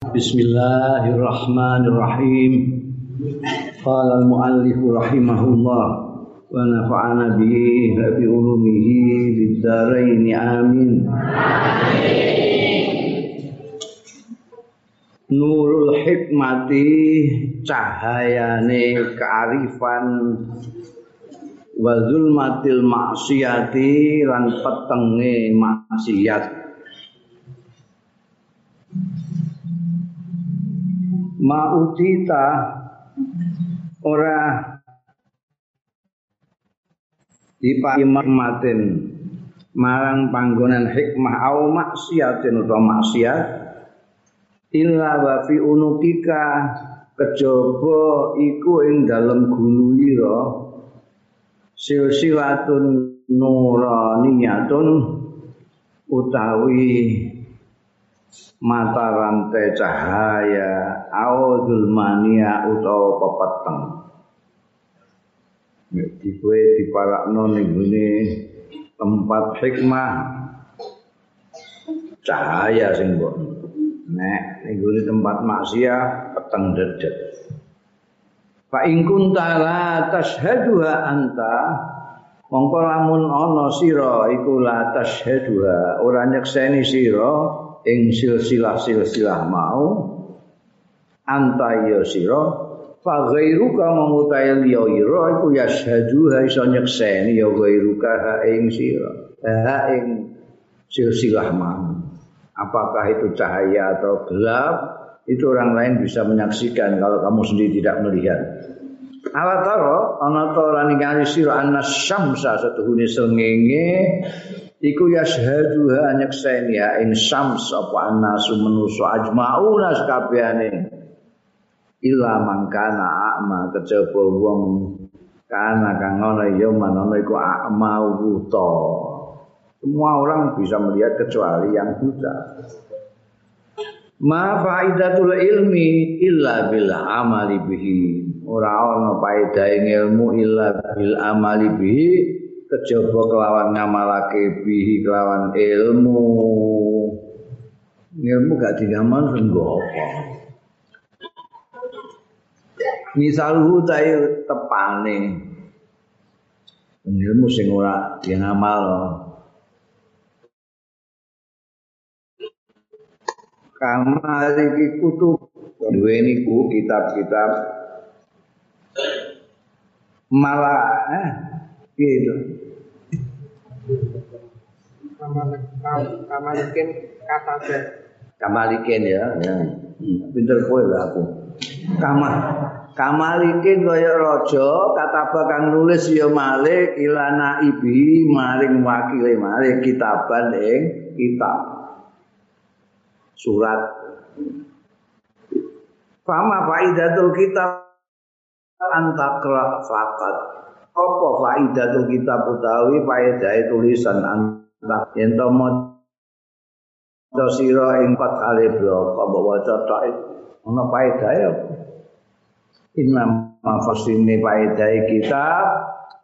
Bismillahirrahmanirrahim. Qala al-muallif rahimahullah wa nafa'ana bihi wa bi ulumihi fid dharain amin. Nurul hikmati cahayane kearifan wa zulmatil maksiati lan petenge maksiat mautita ora dipamakmatin marang panggonan hikmah au maksiatin utawa maksiat. Illa wa fi unukika. Kejaba iku ing dalem guluyira silsilatun nuraniyatun utawi mata rantai cahaya awdul mania utawa pepeteng. Nek diwe diparakno ning tempat hikmah. Cahaya sing mbok nek ning tempat maksiat peteng dedet fa in kunta la tashhaduha anta mongko lamun ana sira iku la tashhaduha. Ora nyekseni sira ing silsilah-silsilah mau anta ya sira fa ghairuka mamutai liya ira iku yashhadu ha iso nyekseni ya ghairuka ha ing sira. Ha ing silsilah mau. Apakah itu cahaya atau gelap itu orang lain bisa menyaksikan kalau kamu sendiri tidak melihat. Ala taro ana ta ora ningali sira annas syamsa satuhune srengenge iku yashhadu ha nyekseni ya in syams apa anasu menusu ajmauna sakabehane illa mangkana a'ma kejaba wong kana kang ana ya iku a'ma buta semua orang bisa melihat kecuali yang buta. Ma faidatul ilmi illa bil amali bihi. Ora ana faedah ilmu illa bil amali bihi kejaba kelawan ngamalake bihi kelawan ilmu. Ilmu gak digaman senggo apa? Misalhu tayo tepane. Ilmu sing ora ngamal kamar iki kutu duweni ku kitab-kitab. Malah eh gitu Kamalikin kata Kamalikin ya, ya. Pinter kowe lah aku. Kamal Kamalikin kaya raja kata kang nulis ya Malik ilana ibi maring wakile Malik kitaban ing kitab. Surat Fama faidatul kitab antakra fakat apa faidatul kitab utawi faedah tulisan antak yen to maca sira ing pat kali blok apa waca tok ana faedah ya? Inna mafasine faedah kitab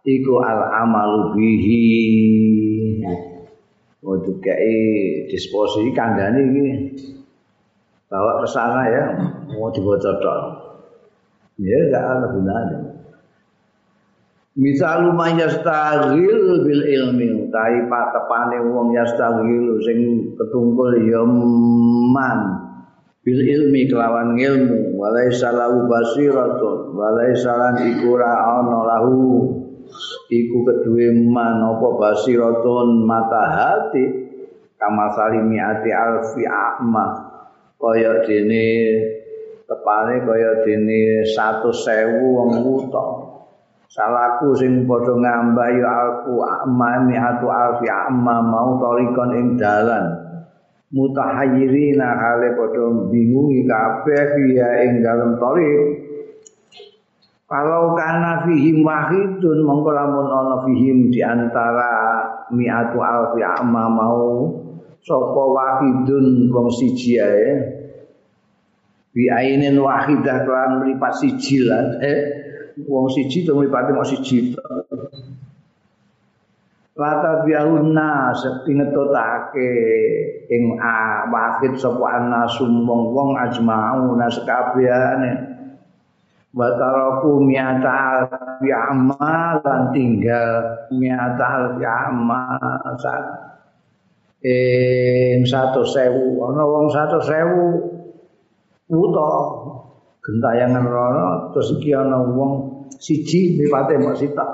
iku al amalu bihi. Untuk kayak disposisi kandani ini bawa ke sana ya mau dibaca tok ya enggak ada gunanya Misal yastaghil bil ilmi utawi patepane wong yastaghil sing ketungkul ya man. Bil ilmi kelawan ilmu walai salahu basiratun walai salan iku ra ana lahu. Iku kedue man apa basiratun? Mata hati kama salimi ati alfi a'ma. Kaya dene tepane kaya dene 100.000 wong buta Salaku sing padha ngambah ya alku amani atu alfi amma mau tarikon ing dalan. Mutahayyirina hale padha bingungi kabeh ya ing dalem tarik. Kalau kana fihim wahidun mongko lamun ana fihim di antara mi'atu alfi amma mau sapa wahidun wong siji ae. Bi ainin wahidah kan mripat siji lah. Eh wong siji to mripate mok siji. Lata biauna sepi ngetotake ing a wakit sapa anasum wong-wong ajmau nas kabehane Wataraku miata alfi amal dan tinggal miata alfi amal ing satu sewu. Ana wong satu sewu uta gentayangan rono terus iki ana wong siji lipate mok sitok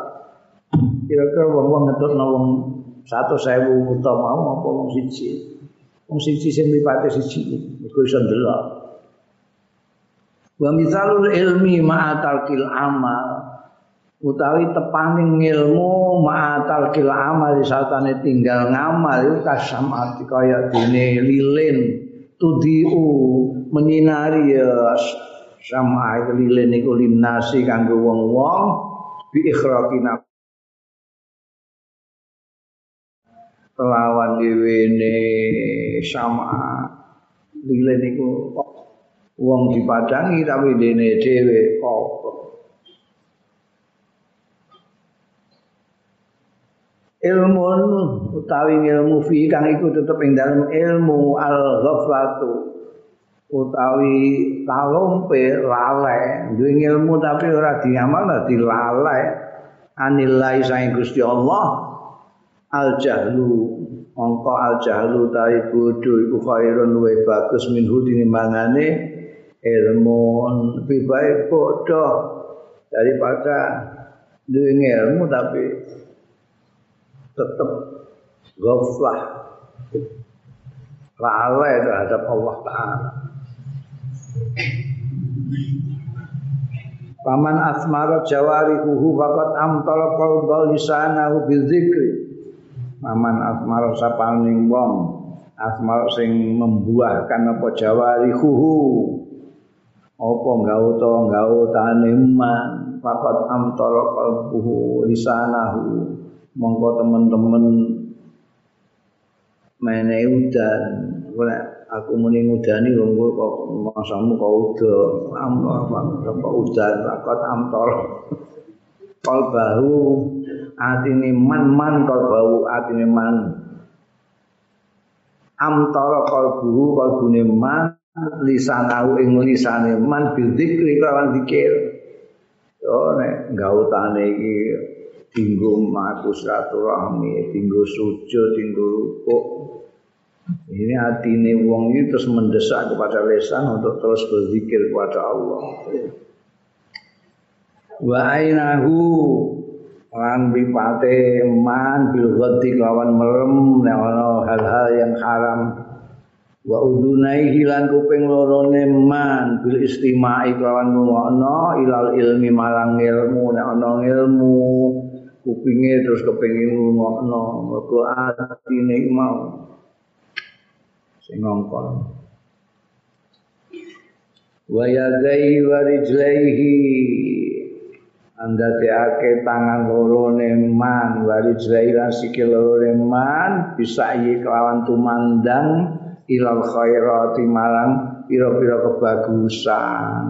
kira-kira wong-wong ngetutno wong satu sewu uta mau apa wong siji? Wong siji sing lipate siji iku iso ndelok. Wa misalul ilmi ma'atal amal utawi tepaning ilmu ma'atal kil amal satane tinggal ngamal iku kasamati kaya dene lilin tudiu menyinari ya sama lilin iku limnasi kanggo wong-wong bi ikhraqina kelawan diwene sama lilin iku wong dipadangi tapi dene dhewe apa ilmu utawi ilmu fi kang iku tetep ing dalem ilmu al ghaflatu utawi talompe lalai. Duwe ilmu tapi ora diamal dilalai. Anilai sang Gusti Allah. Al jahlu mongko al jahlu ta iku iku khairun wa bagus minhu tinimbangane ilmu baik bodoh daripada duwe ilmu tapi tetap ghaflah. Lalai terhadap Allah Ta'ala Paman asmara jawarihuhu fakat amtala qalba lisanahu bizikri. Paman asmara sapaning wong asmara sing membuahkan apa jawarihuhu? Apa gawe to gawe tane man fakat amtara qalbuhu lisanahu. Monggo teman-teman mene udan ora aku muni ngudani wong kok masamu kok udo amno apa udan fakat amtara qalbahu atine man man qalbahu atine man. Amtara qalbuhu qalbune man lisanahu ing lisane man bil dzikri lawan zikir yo nek gautane iki dinggo maku silaturahmi dinggo sujud dinggo rukuk ini hatine wong itu terus mendesak kepada lesan untuk terus berzikir kepada Allah. Wa ainahu lan bipate man bil ghaddi lawan merem nek hal-hal yang haram. Wa udunai hilan kuping lorone man bil istimai kawan ngono ilal ilmi marang ilmu. Nek ana ilmu kupinge terus kepengin ngono mergo atine mau sing ngongkon. Wa yadai wa rijlaihi. Andate tangan lorone man wa rijlaihi lan sikil lorone man bisa iki kelawan tumandang ilal khairati marang pira-pira kebagusan.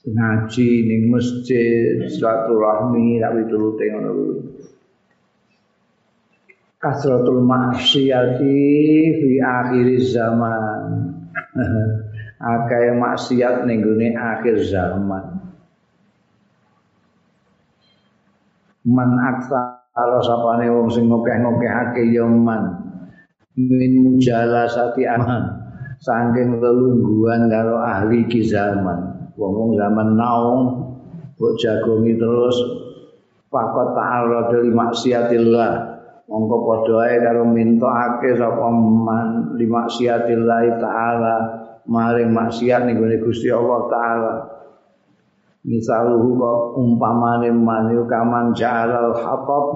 Ngaji ning masjid silaturahmi tak piturute ngono kuwi kasratul maksiati fi akhir zaman. Akeh maksiat ning akhir zaman. Man aksa sapane wong sing ngokeh-ngokehake ya man. Min mujalasati aman. Saking lelungguan karo ahli ki zaman. Wong zaman naung jagongi terus. Fakot ta'ala dari maksiatillah mongko padha ae karo mintokake sapa man li maksiatillah taala maring maksiat ning Gusti Allah taala. Misaluhu umpamane man kaman jalal hatab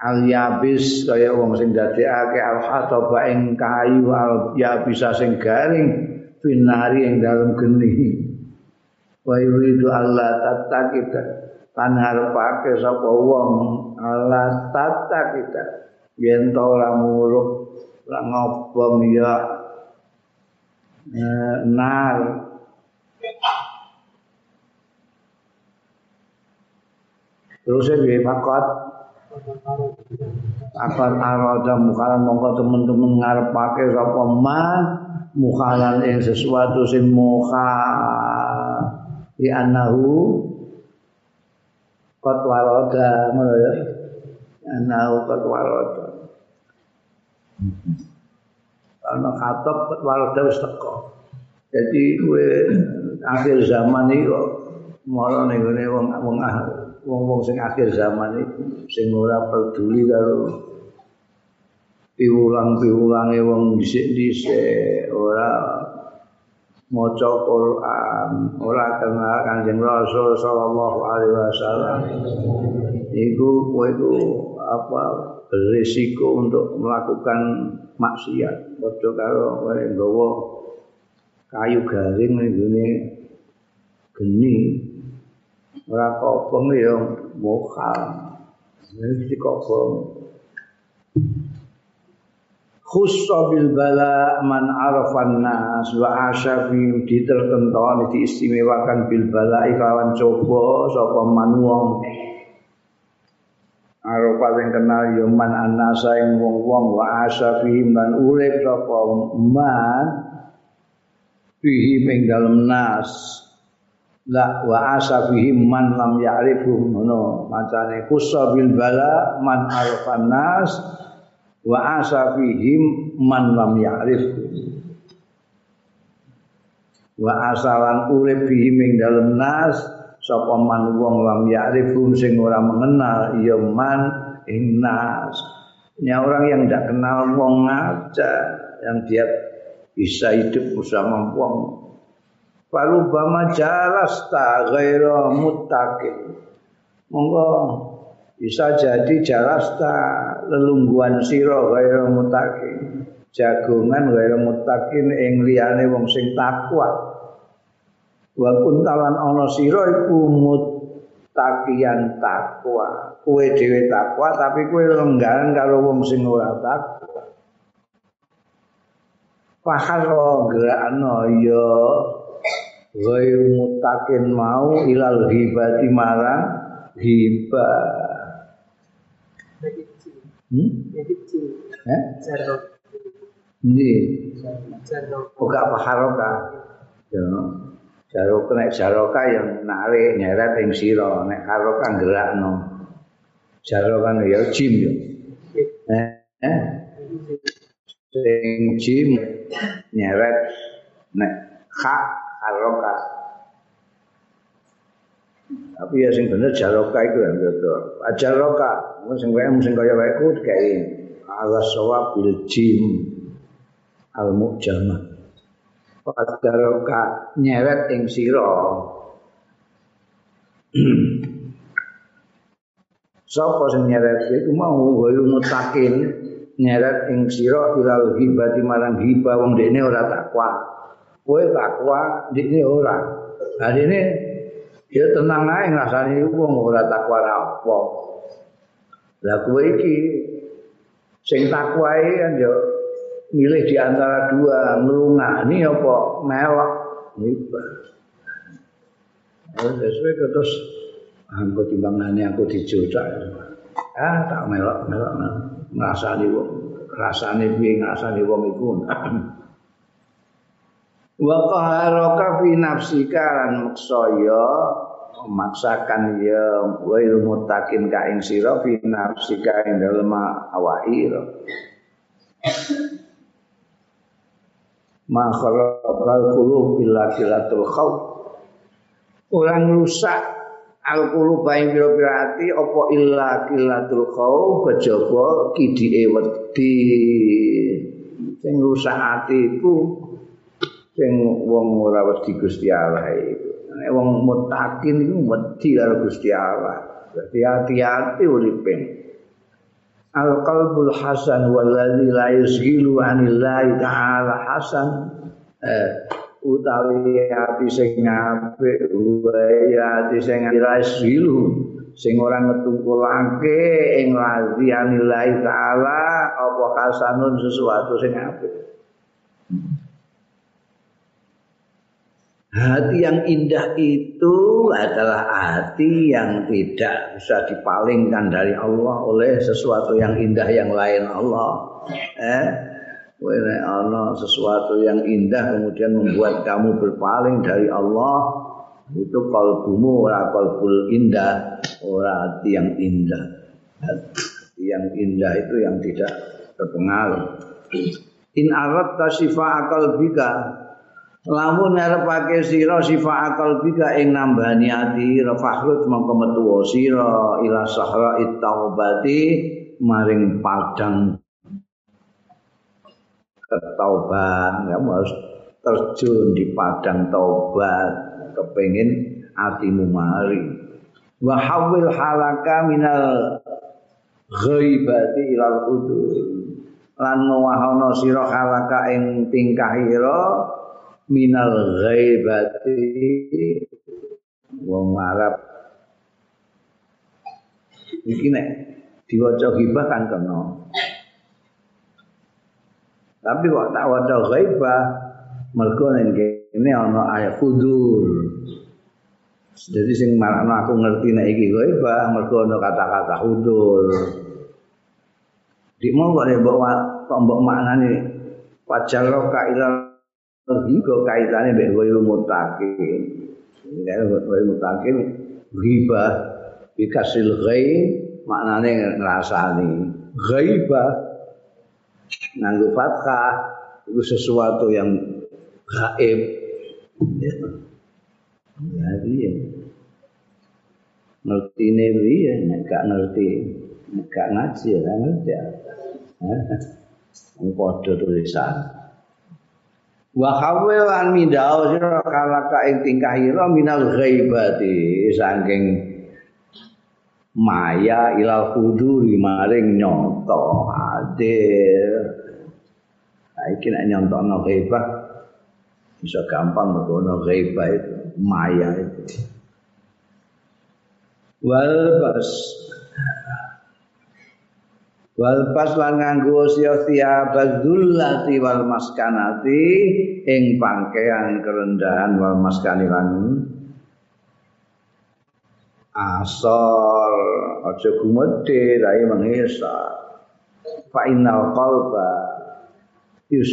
al yabis kaya wong sing dadekake al hataba ing kayu al yabisa sing garing finari ing dalem geni. Wa yuridu Allah tatakita lan harepake sapa wong Allah tatakita yen to ora muruk ora ngobong ya? Eh, nar. Terus ya fakot Akan arada mukhalan mongko teman-teman ngarepake sapa man mukhalan ing sesuatu sing mukha di anahu kot waroda ngono ya. Anahu kot waroda ana katop kot waroda wis teko jadi kowe akhir zaman iki kok malah ning wong wong wong-wong sing akhir zaman iku sing ora peduli karo piwulang-piwulange wong dhisik-dhisik ora maca Quran, ora kenal Kanjeng Rasul sallallahu alaihi wasallam. Iku kowe iku apa berisiko untuk melakukan maksiat. Padha karo kowe nggawa kayu garing ning geni ora kobong ya mokal. Ini kobong. Khussa bil bala man arafan nas wa asya fi ditertentukan diistimewakan bil bala iklawan coba sapa man wong. Arafa sing kenal ya man anasa ing wong-wong wa asya fi lan urip sapa man fihi ing dalem nas. La wa asa fihi man lam ya'rifu ngono. Macane khussa bil bala man arafan nas wa asa fihim man lam ya'rif. Wa asalan urip fihim ing dalem nas sapa man wong lam ya'rifum sing ora mengenal ya man ing nas. Ya orang yang tidak kenal wong aja yang dia bisa hidup bersama wong. Falubama jalasta ghaira muttaqin. Monggo bisa jadi jalasta lelungguan sira kaya mutakin jagongan kaya mutakin ing liyane wong sing takwa. Wa kuntalan ana sira iku mutakian takwa. Kowe dhewe takwa tapi kowe lenggan karo wong sing ora takwa. Pahalo gerakno ya Gaya mutakin mau ilal hibati marang hibah Hmm? Eh? Ini. Buka apa haroka? Ya. Jaroka nek jaroka yang narik nyeret ing sira nek haroka gerakno. Jaroka ya jim ya. Eh? eh? Sing jim nyeret nek hak haroka. Tapi ya sing bener jaroka itu yang betul. Jaroka, sing wae sing kaya wae ku dikai ala sawab bil jim al mujama. Jaroka nyeret ing sira. Sapa sing nyeret iku mau wae mutakin nyeret ing sira ilal hibati marang hibah wong dekne ora takwa. Kowe takwa, dekne ora. Nah ini Ya tenang ae ngrasani wong ora takwa apa. Lah kowe iki sing takwa iki kan yo milih di antara dua nglungani apa melok. Oh, sesuai terus aku timbangane aku dijodak. Ah, tak melok-melok ngrasani wong. Rasane piye ngrasani wong iku. Wa qaharaka fi nafsika lan maksaya memaksakan ya wa mutakin ka ing sira fi nafsika ing dalem awake ma khalaqal qulub illa kilatul khauf orang rusak al qulub ing pira-pira ati apa illa kilatul khauf kejaba kidike wedi. Sing rusak ati iku sing wong ora wedi Gusti Allah iku. Nek wong mutakin iku wedi karo Gusti Allah. Dadi hati-hati uripe. Al qalbul hasan wallazi la yusghilu anillahi ta'ala hasan. Eh, utawi ati sing apik wae ati sing ora yusghilu sing ora ngetungkulake ing lazi anillahi ta'ala apa hasanun sesuatu sing apik. Hati yang indah itu adalah hati yang tidak bisa dipalingkan dari Allah oleh sesuatu yang indah yang lain Allah. Eh, Wene ana sesuatu yang indah kemudian membuat kamu berpaling dari Allah. Itu kalbumu ora kalbul indah ora hati yang indah. Hati yang indah itu yang tidak terpengaruh. In arat tasifa akal bika lamun ngarepake sira sifa akal bika ing nambani ati rafahlut mongko metu sira ila sahra taubati maring padang. Ketauban kamu harus terjun di padang taubat kepengin atimu mari. Wa hawil halaka minal ghaibati ilal udur lan mawahono sira halaka ing tingkahira minal ghaibati wong Arab iki nek diwaca hibah kan kena Tapi kok tak waca ghaibah mergo ning kene ana ayat fudur. Jadi sing marakno aku ngerti nek iki ghaibah mergo ana kata-kata fudur. Di mau kok mbok kok mbok maknane wajar ka iku kaitane mbek ghaibah mutakin. Nek ghaibah mutakin ghibah bikasil ghaib maknane ngrasani. Ghaibah nganggo fathah itu sesuatu yang gaib. Jadi ya ngerti ini ya gak ngerti gak ngaji ya ngerti. Ya Podo tulisan Wa khawil an midau sira kalaka ing tingkah ira minal ghaibati saking maya ilal huduri maring nyoto hadir. Iki nek nyontokno ghaibah bisa gampang mergo ghaibah itu maya itu. Wal bas wal bas lan nganggo sia-sia bazullati wal maskanati ing pangkean kerendahan wal maskani lan asal. Aja gumedhe rai mangesa fa innal qalba yus.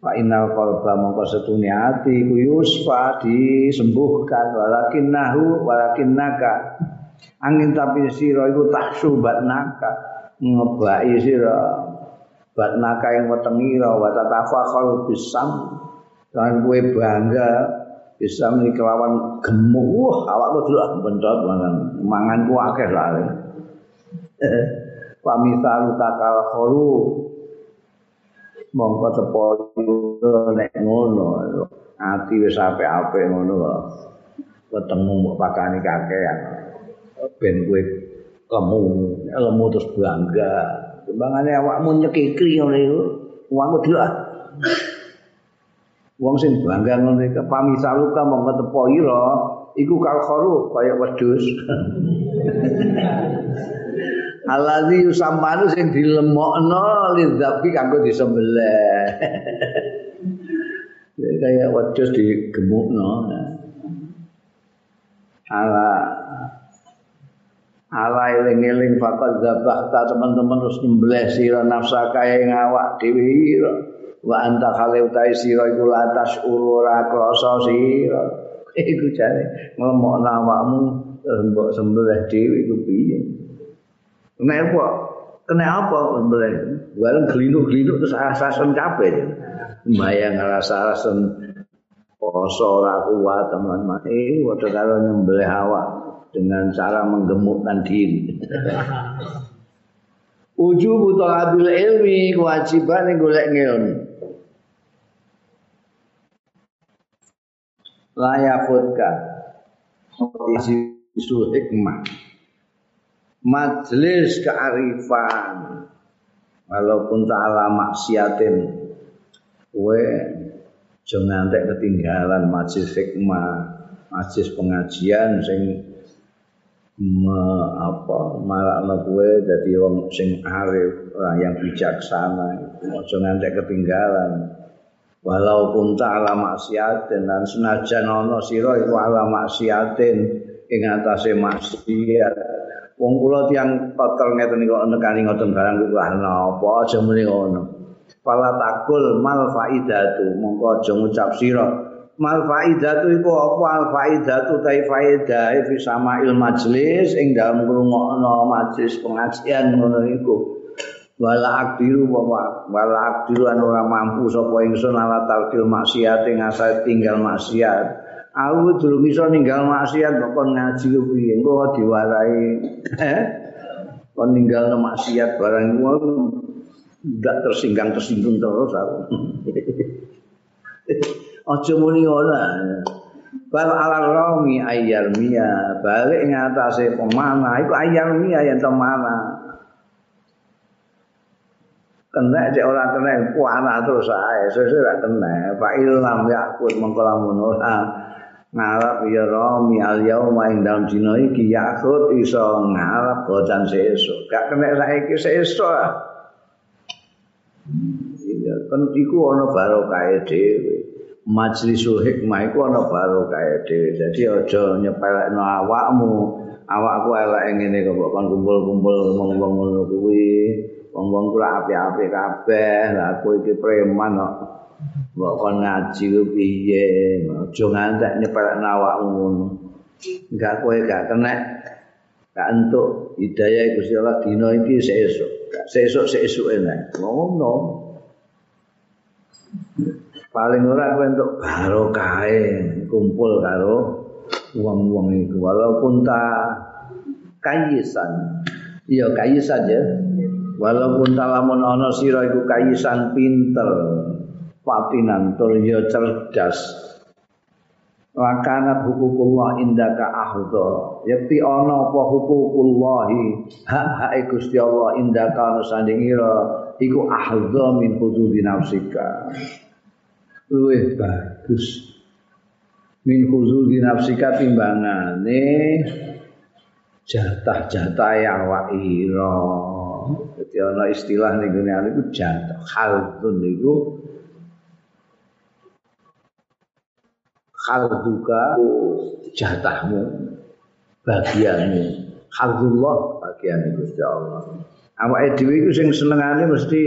Fa innal qalba mongko setune ati ku yusfa disembuhkan. Walakin nahu walakin naka angin tapi sira iku tahsubat naka ngebai sira. Bat naka yang wetengira wa tatafakhal bisam. Dan kue bangga bisa meni kelawan gemuk. Wah awakku dulu bentot mangan. Mangan ku akeh lare pamisalu takal khuru mongko tepo nek ngono. Ati wis apik-apik ngono. Kok ketemu mbok pakani kakean ben kowe kamu lemu terus bangga timbangane awakmu nyekikri ngono iku awakmu dulu Wong sing bangga ngono iki pamisaluka mongko tepo ira iku kal kharu kaya wedhus. Alazi yusammanu sing dilemokno lidzabi kanggo disembelih. kaya wedhus digemukno. Ala ala eling-eling fakal zabah teman-teman terus nyembelih sira nafsa kaya ngawak dhewe wa anta khale utai sira iku latas ura krasa sira. Iku jane nglemokno awakmu mbok sembelih iku piye? Nek apa? Kena apa sembelih? Bareng glinu-glinu terus asasen kabeh. Mbayang rasa asasen poso ora kuat teman-teman. Eh padha karo nyembelih awak dengan cara menggemukkan diri. Ujub talabil ilmi kewajiban golek ilmu layakutka isu hikmah. Majelis kearifan. Walaupun ta'ala maksiatin. Kue jangan ngantek ketinggalan majelis hikmah majelis pengajian sing me, apa marakno kue dadi wong sing arif orang yang bijaksana aja ngantek ketinggalan. Walaupun ta'ala maksiatin dan senajan ana sira iku ala maksiatin ing atase maksiat. Wong kula tiyang kotor ngeten niku nekani ngoten barang kuwi napa aja muni ngono. Pala takul mal faidatu mongko aja ngucap sira mal faidatu iku apa? Al faidatu tai faidah fi sama'il majlis. Ing dalem ngrungokno majlis pengajian ngono iku. Wala akdiru wala akdiru an ora mampu sapa ingsun ala talkil maksiat ing tinggal maksiat. Aku durung iso ninggal maksiat kok kon ngaji piye? Engko diwarai kon ninggal maksiat barang iku ndak tersinggang tersinggung terus aku aja muni ora. Bal ala rami ayyar mia balik ngatasé pemana. Iku ayyar mia yang temana kena cek ora kena puana terus ae. Sesuk ora kena fa ilham yakut mengko lamun ora. Ngarap ya rami al yauma ing dalam dina iki yakut iso ngarap bocan sesuk. Gak kena saiki sesuk. Iya kan iku ana barokah dhewe majlisul hikmah iku ana barokah dhewe dadi aja nyepelekno awakmu awakku elek ngene kok kon kumpul-kumpul ngomong ngono kuwi wong-wong kuwi api-api kabeh lah aku iki preman kok Mbok kon ngaji ku piye? Aja ngantek nyepelek awakmu ngono. Enggak kowe gak kena gak entuk hidayah Gusti Allah dina iki sesuk. Sesuk sesuk enak. Ngono. Paling ora kowe entuk barokah kumpul karo wong-wong iku walaupun ta kayisan. Iya kayisan ya. Walaupun talamun ana sira iku kayisan pinter. fatinan tur ya cerdas lakanat hukukullah indaka ahdo yakti ana apa hukukullahi hak-hak Gusti Allah indaka ana sanding ira iku ahdo min hududi nafsika luwih bagus. Min hududi nafsika timbangane jatah-jatah yang ira. Jadi ana istilah ning ngene iku jatah khaldun niku khalduka jatahmu bagianmu. Khaldullah bagian Gusti Allah. Awake dhewe iku sing senengane mesti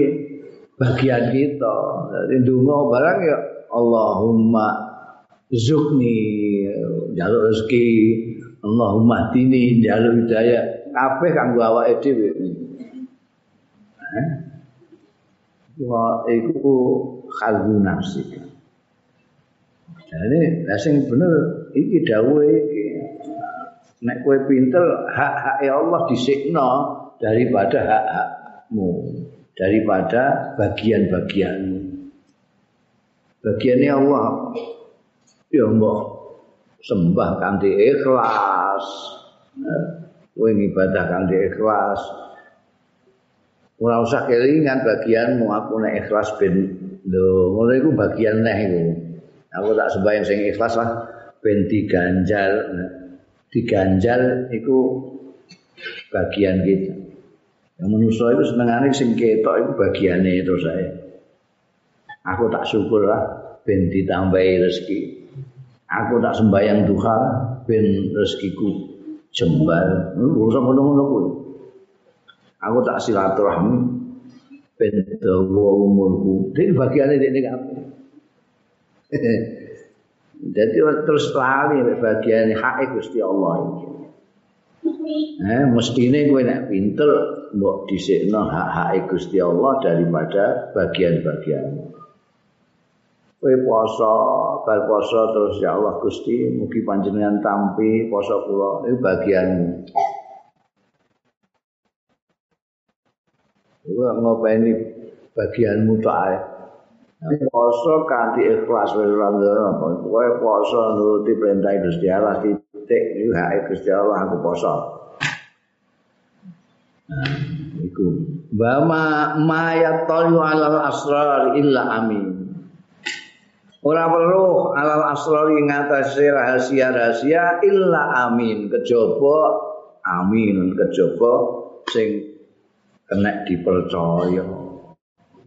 bagian kita. Dadi ndonga barang ya Allahumma zukni jaluk rezeki Allahumma dini jaluk hidayah kabeh kanggo awake dhewe Wah, itu khaldu nafsika. Jadi sing bener iki dawuhe iki. Nek kowe pinter hak-hak Allah disikno daripada hak-hakmu, daripada bagian-bagianmu. Bagiannya Allah ya mbok sembah kanthi ikhlas. Kowe ibadah kanthi ikhlas. Ora usah kelingan bagianmu aku nek ikhlas ben lho ngono iku bagian neh iku. aku tak sembahyang sing ikhlas lah ben diganjal diganjal itu bagian kita yang manusia itu senengane sing ketok itu bagiannya itu saya aku tak syukur lah ben ditambahi rezeki. Aku tak sembahyang duha ben rezekiku jembal. Urusan ngono-ngono kuwi. Aku tak silaturahmi ben dawa umurku. Iki bagiane nek aku. Jadi terus lali bagian hak Gusti Allah iki. Eh mestine kowe nek pinter mbok dhisikno hak-hak Gusti Allah daripada bagian-bagian. Kowe poso, bal poso terus ya Allah Gusti mugi panjenengan tampi poso kula iki bagianmu. Iku ngopeni bagianmu tok ae. Poso kanthi ikhlas wis ora ndono. Kowe poso nuruti perintah Gusti Allah titik iki hak Gusti Allah aku poso. Nah, iku. Wa ma mayat talu alal asrar illa amin. Ora perlu alal asrar ing atase rahasia-rahasia illa amin kejaba amin kejaba sing kena dipercaya.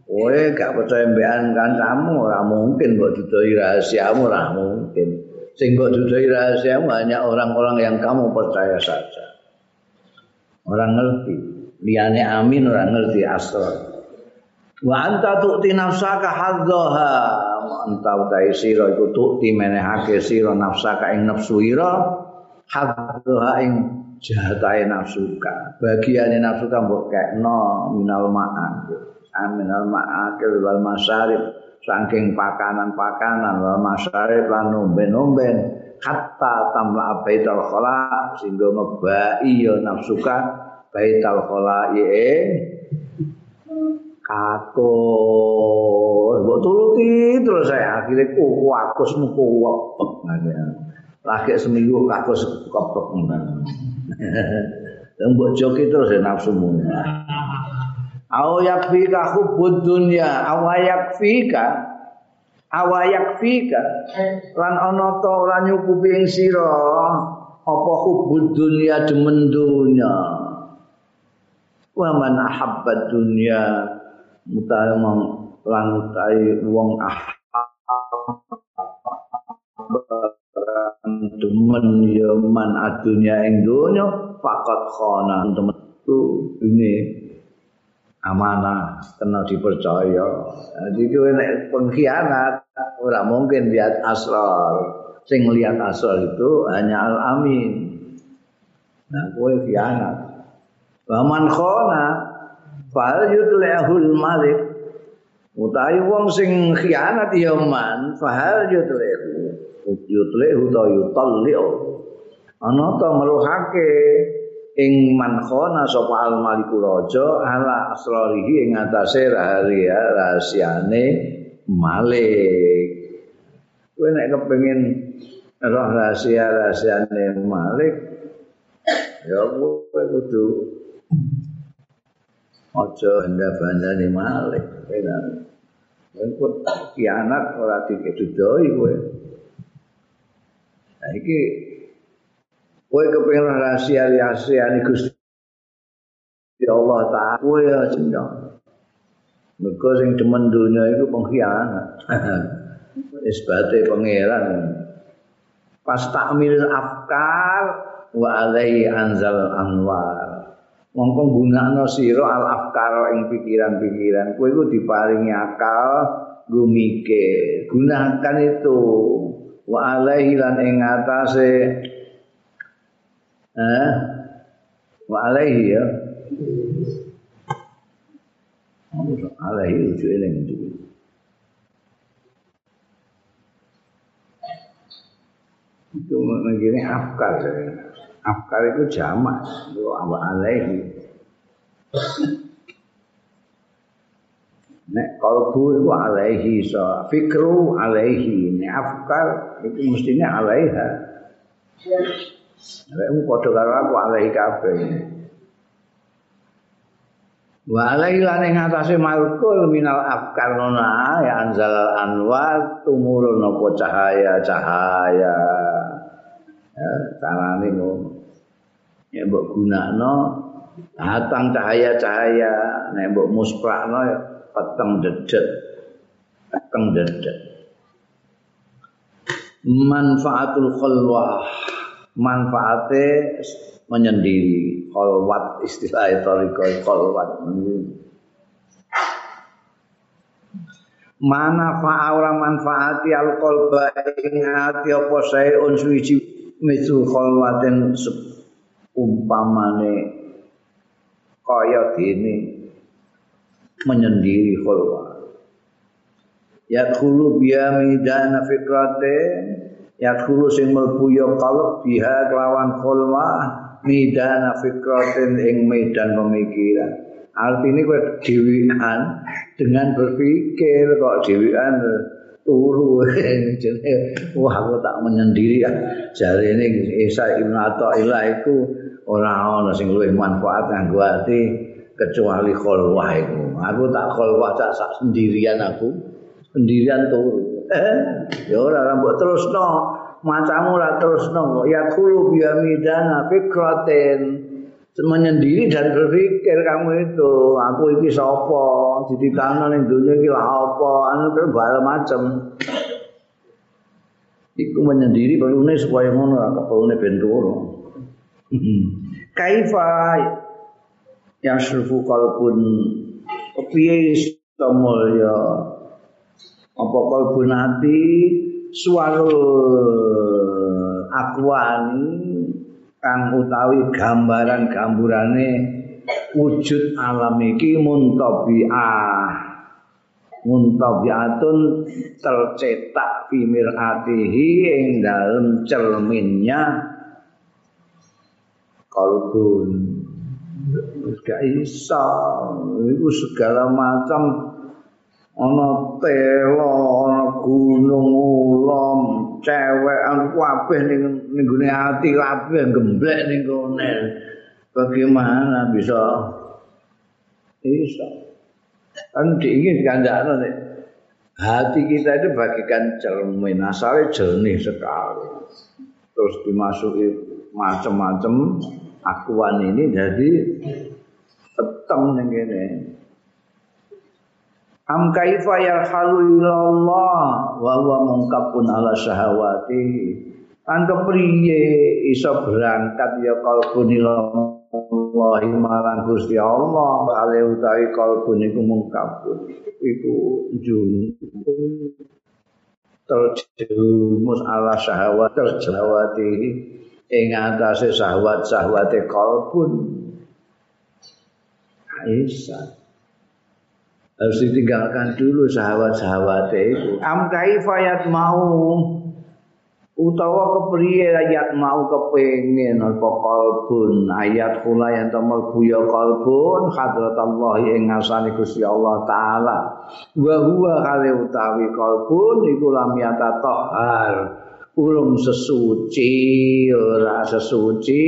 Kowe gak percaya mbekan kancamu ora mungkin mbok dudoi rahasiamu ora mungkin. Sing mbok dudoi rahasiamu hanya orang-orang yang kamu percaya saja. Orang ngerti. Liyane amin orang ngerti asal. Wa anta tu'ti nafsaka hadzaha. Anta utai sira iku tu'ti menehake sira nafsaka ing nafsu ira hadzaha ing jahatae nafsuka. Bagiane nafsuka mbok kekno minal ma'an. amin al ma'akil wal masarib saking pakanan-pakanan wal masarib lan nomben-nomben hatta tamla baitul khala sehingga ngebai ya nafsuka baitul khala ing kakus mbok turuti terus saya akhirnya kuku akus muku wepek lagi seminggu kakus kepek dan mbok joki terus ya nafsumu. Aw yakfika hubbud dunya. Aw yakfika aw yakfika lan ana ta ora nyukupi ing sira? Apa hubbud dunya demen dunya? Wa man dunya mutawang lan utahe wong ah demen ya man adunya ing dunya faqat khana temen ini amanah, kena dipercaya. Jadi kowe nek pengkhianat ora mungkin lihat asrar. Sing lihat asrar itu hanya al-amin. Nah, kowe khianat. Wa man khana fal yutlihul malik. Utawi wong sing khianat ya man fahal yutlihu. Yutlihu ta yutalliu. Ana ta meluhake ing man sapa al maliku raja ala asrarihi ing atase rahasia rahasiane malik kowe nek kepengin roh rahasia rahasiane malik ya kowe kudu aja benda-bendane malik kowe kianat ora dikedudoi kowe Nah, iki kowe kepengin rahasia rahasia ni Gusti Ya Allah taala kowe ya jeneng Mergo sing demen dunya iku pengkhianat. Isbate pangeran. Pas takmil afkar wa alaihi anzal anwar. Mongko gunakno sira al afkar ing pikiran-pikiran. Kowe iku diparingi akal gumike. Gunakan itu wa alaihi lan ing atase Eh? Wa alaihi ya. Alaihi ujuk eling itu. Itu begini afkar. Afkar itu jamak. Wa alaihi. Nek kalbu itu alaihi so fikru alaihi nek afkar itu mestinya alaiha. Nek mu padha karo aku alaihi kabeh. Wa alaihi lan ing atase malkul minal afkar nona ya anzal anwar tumurun apa cahaya-cahaya. Ya, carane ngono. Ya mbok gunakno datang cahaya-cahaya, nek mbok musprakno ya peteng dedet. Peteng dedet. Manfaatul khalwah manfaate menyendiri kholwat istilah tarikah kholwat mana fa'aura manfaati alqalba ing ati apa sayun suwiji misu kholwaten umpamane kaya dene menyendiri kholwat ya khulu biya midana fikrate yadkhulu sing mlebu ya qalb biha kelawan khulwa midana fikratin ing medan pemikiran. Artinya kowe dewian dengan berpikir kok dewian turu. Wah aku tak menyendiri. Ya jari ini Isa Ibn Atta'illah itu orang-orang sing luwih manfaat nganggo ati kecuali khulwah itu aku tak khulwah tak sendirian aku. Sendirian turu. Eh ya ora rambut terus no macamu ora terus no ya kulu biamidana fikratin. Menyendiri dan berpikir kamu itu aku iki sapa? Dititano ning dunia iki lah apa? Anu kan macam iku menyendiri perlune supaya ngono ora perlune ben turu kaifa yasrufu qalbun? Piye ya apa kalbun ati? Suwalu akwani kang utawi gambaran gamburane wujud alam iki muntabiah. Muntabiatun tercetak fi miratihi ing dalem cerminnya kalbun gak iso iku segala macam ana telo ana gunung ulom cewek anu kabeh ning ning gone ati kabeh gemblek ning kene bagaimana bisa bisa kan diingin kandakno nek hati kita itu bagikan cermin asalnya jernih sekali. Terus dimasuki macam-macam akuan ini jadi petem ning kene. Am kaifa yarhalu ilallah wa huwa mungkapun ala syahawati. An kepriye iso berangkat ya kalbun ilallah marang Gusti Allah ale utawi kalbun iku mungkapun. Iku jun terjerumus ala syahwat terjawati ing atase syahwat-syahwate kalbun Aisyah. Harus ditinggalkan dulu sahabat-sahabat itu. Am kaifayat mau utawa kepriye ayat mau kepengin apa kalbun ayat kula yang temel buya kalbun hadrat Allah ing ngasani Gusti Allah taala. Wa huwa kale utawi kalbun iku lam yata ulum sesuci ora sesuci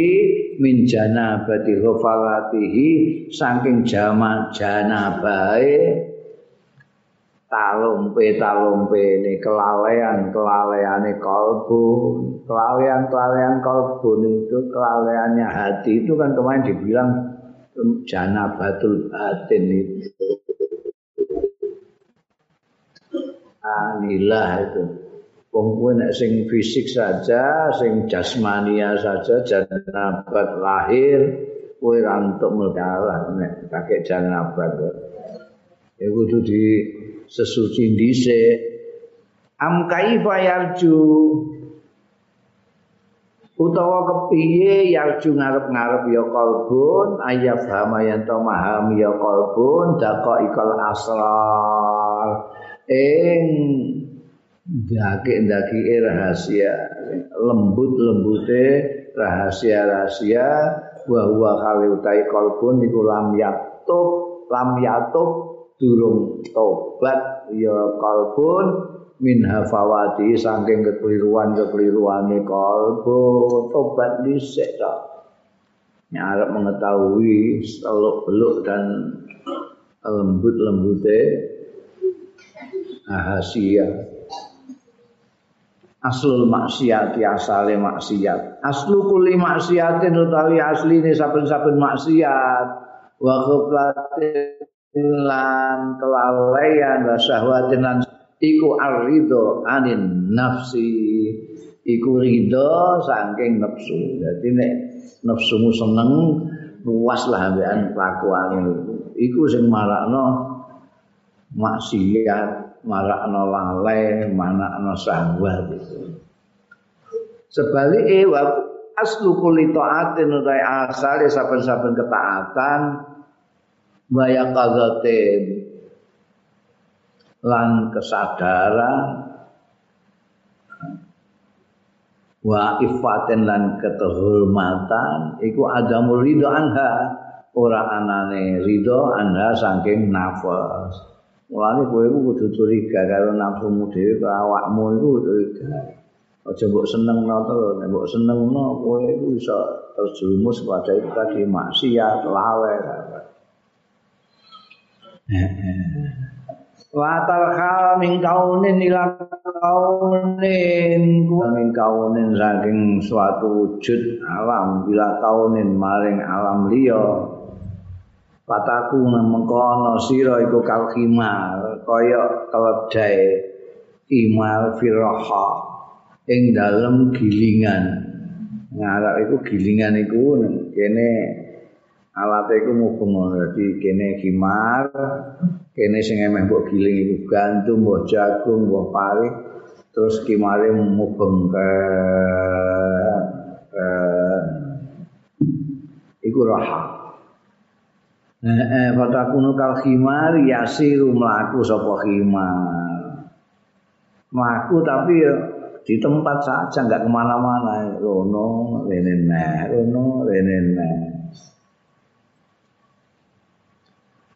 min janabati ghafalatihi saking jamak janabae talumpe talumpe ini kelalean kelaleane kalbu. Kelalean kelalean kalbu itu kelaleannya hati itu kan kemarin dibilang janabatul batin itu. Anilah itu Wong kuwi nek sing fisik saja, sing jasmania saja janabat lahir kuwi ra entuk melalah nek pakai janabat. Ya kudu di sesuci dhisik. Am kaifa yarju utawa kepiye yarju ngarep-ngarep ya kalbun ayat hama yang memahami ya kalbun dako ikal asrar ing ndaki-ndaki rahasia lembut lembute rahasia rahasia wa huwa kali utai kalbun iku lam yatub lam yatub durung tobat ya kalbun min hafawati saking kekeliruan kekeliruane kalbun tobat dhisik ta. Nyarep mengetahui seluk beluk dan lembut lembute rahasia aslul maksiat asale maksiat. Aslu kuli maksiatin utawi asline saben-saben maksiat. Wa ghaflatin lan kelalaian wa syahwatin lan iku arido anin nafsi. Iku ridho saking nafsu. Dadi nek nafsumu seneng luas lah ambekan kelakuan iku sing marakno maksiat marakno lalai, manakno sahwat itu. Sebaliknya wa aslu kuli taatin utai asal saben-saben ketaatan waya kazatin lan kesadaran wa ifatin lan keterhormatan iku ada ridho anha ora anane ridho anha saking nafas Mulane kowe iku kudu curiga karo nafsumu dhewe karo awakmu iku curiga. Aja mbok senengno terus, nek mbok senengno kowe iku iso terjerumus pada itu tadi maksiat, lawe. Watar hal min kaunin ila kaunin min kaunin saking suatu wujud alam bila kaunin maring alam liya Pataku mengkono sira iku kal khimar kaya keledai imal firaha ing dalem gilingan. Ngarak iku gilingan iku kene alat iku mubeng dadi kene khimar kene sing emeh mbok giling iku gantung mbok jagung mbok pari terus kimare mubeng ke iku raha Eh, fatakunu kal khimar yasiru mlaku sapa khimar. Mlaku tapi ya di tempat saja enggak ke mana-mana. Rono, rene rono, rene.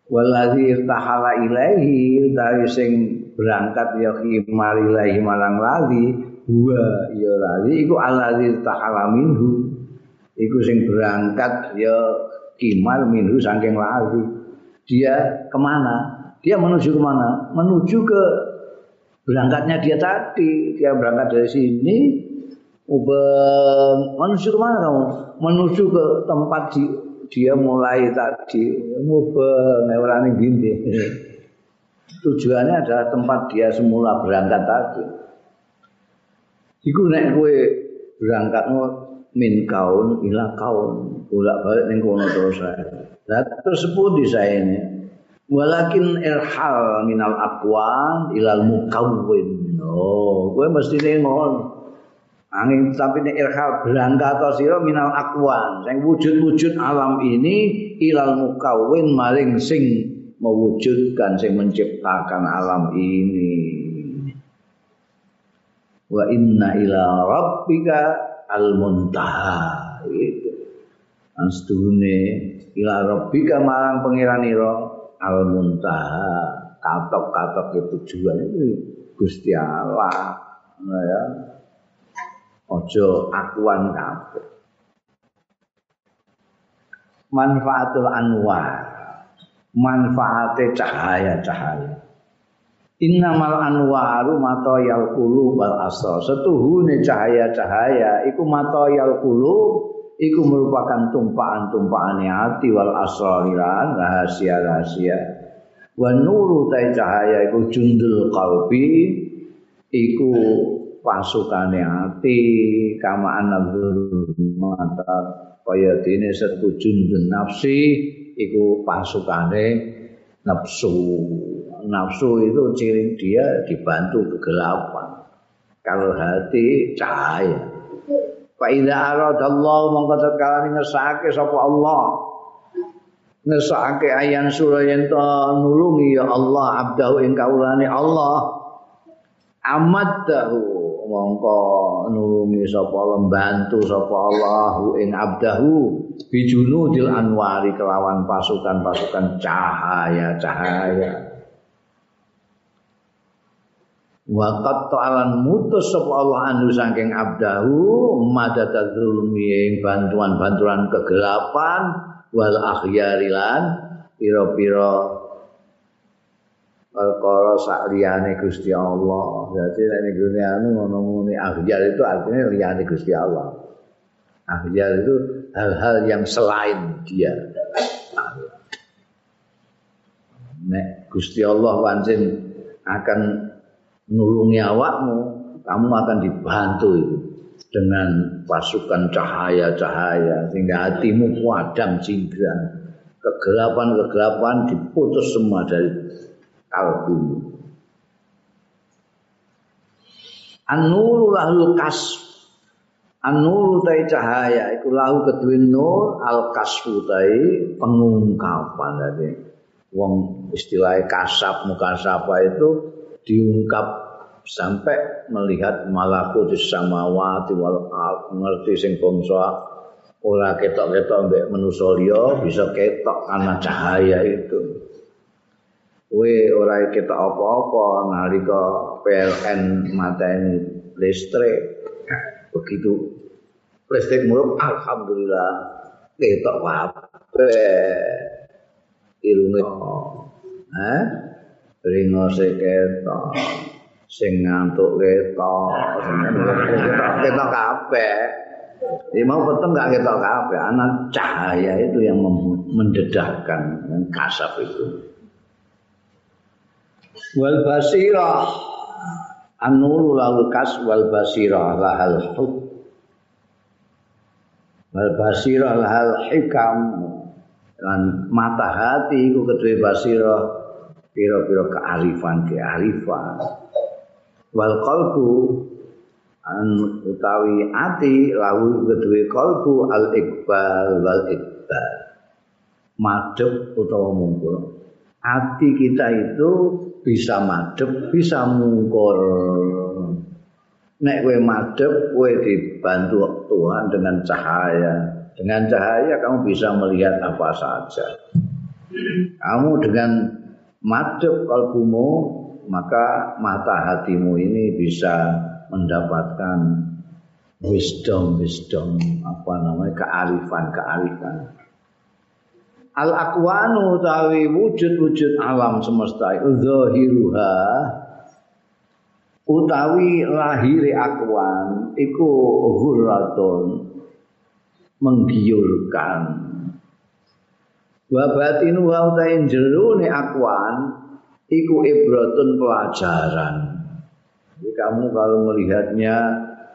Waladhi irtahala ilaihi dari sing berangkat ya khimar ilaihi marang lali huwa ya lali iku aladhi irtahala minhu iku sing berangkat ya kimal minhu saking lari. Dia ke mana? Dia menuju ke mana? Menuju ke berangkatnya dia tadi. Dia berangkat dari sini, menuju ke mana kamu? Menuju ke tempat di, dia mulai tadi. Ubah neurani gini. Tujuannya adalah tempat dia semula berangkat tadi. Iku nek kowe berangkat min kaun ila kaun. Bolak balik ning kono terus saya lah terus di saya ini? Walakin irhal minal aqwan ilal mukawwin. Oh gue mesti ngono angin tapi nek irhal atau sira minal aqwan sing wujud-wujud alam ini ilal mukawwin maring sing mewujudkan sing menciptakan alam ini. Wa inna ila rabbika al muntaha itu astune ila rabbika marang pangeranira al muntaha katok-katok ke tujuan itu Gusti Allah ya. Ojo akuan kabeh. Manfaatul anwar. Manfaate cahaya-cahaya Innamal anwaru matoyal qulub wal asrar. Setuhune cahaya-cahaya iku matoyal qulub iku merupakan tumpahan-tumpahan hati wal asrarilan rahasia-rahasia. Wa nuru ta cahaya iku jundul qalbi iku pasukane hati kama anadzur mata kaya dene setujun nafsi iku pasukane nafsu nafsu itu ciri dia dibantu kegelapan. Kalau hati cahaya. Fa idza aradallahu mongko tatkala ngersake sapa Allah. Ngersake ayan surah yen nulungi ya Allah abdahu ing kaulane Allah. Amaddahu mongko nulungi sapa lembantu sapa Allahu ing abdahu bijunudil anwari kelawan pasukan-pasukan cahaya-cahaya. Waqat ta'alan mutus sapa Allah anu saking abdahu madadadzulmi ing bantuan-bantuan kegelapan wal akhyarilan pira-pira perkara sak liyane Gusti Allah. Jadi nek nggone anu ngono-ngono akhyar itu artinya liyane Gusti Allah. Akhyar itu hal-hal yang selain dia. Nek Gusti Allah pancen akan nulungi awakmu, kamu akan dibantu itu dengan pasukan cahaya-cahaya sehingga hatimu padam cingkrang. Kegelapan-kegelapan diputus semua dari kalbu. An-nuru lahul kasf. An-nuru tai cahaya iku lahu kedue nur al-kasfu tai pengungkapan tadi. Wong istilahnya kasap muka sapa itu diungkap sampai melihat malakutus samawati wal ard ngerti sing bangsa ora ketok-ketok mbek manusa liya bisa ketok karena cahaya itu. We ora ketok apa-apa nalika PLN mateni listrik. Begitu. Listrik murup alhamdulillah ketok apa irunge. Eh ringose ketok sing ngantuk ketok ketok kabeh. Ini mau peteng gak ketok kabeh anak cahaya itu yang mendedahkan yang kasaf itu. Wal basirah. Lalu kas wal basirah lahal huk wal basirah lahal hikam. Dan mata hati iku kedue basirah pira-pira kearifan kearifan wal qalbu an utawi ati lawu kedue qalbu al iqbal wal iqbal madhep utawa mungkur hati kita itu bisa madep, bisa mungkur. Nek kowe madep, kowe dibantu Tuhan dengan cahaya. Dengan cahaya kamu bisa melihat apa saja. Kamu dengan madep kalbumu, maka mata hatimu ini bisa mendapatkan wisdom, wisdom, apa namanya, kearifan, kearifan. al akwanu utawi wujud-wujud alam semesta zahiruha utawi lahire akwan iku ghurratun menggiurkan wa batinu wa utawi jerone akwan iku ibratun pelajaran jadi kamu kalau melihatnya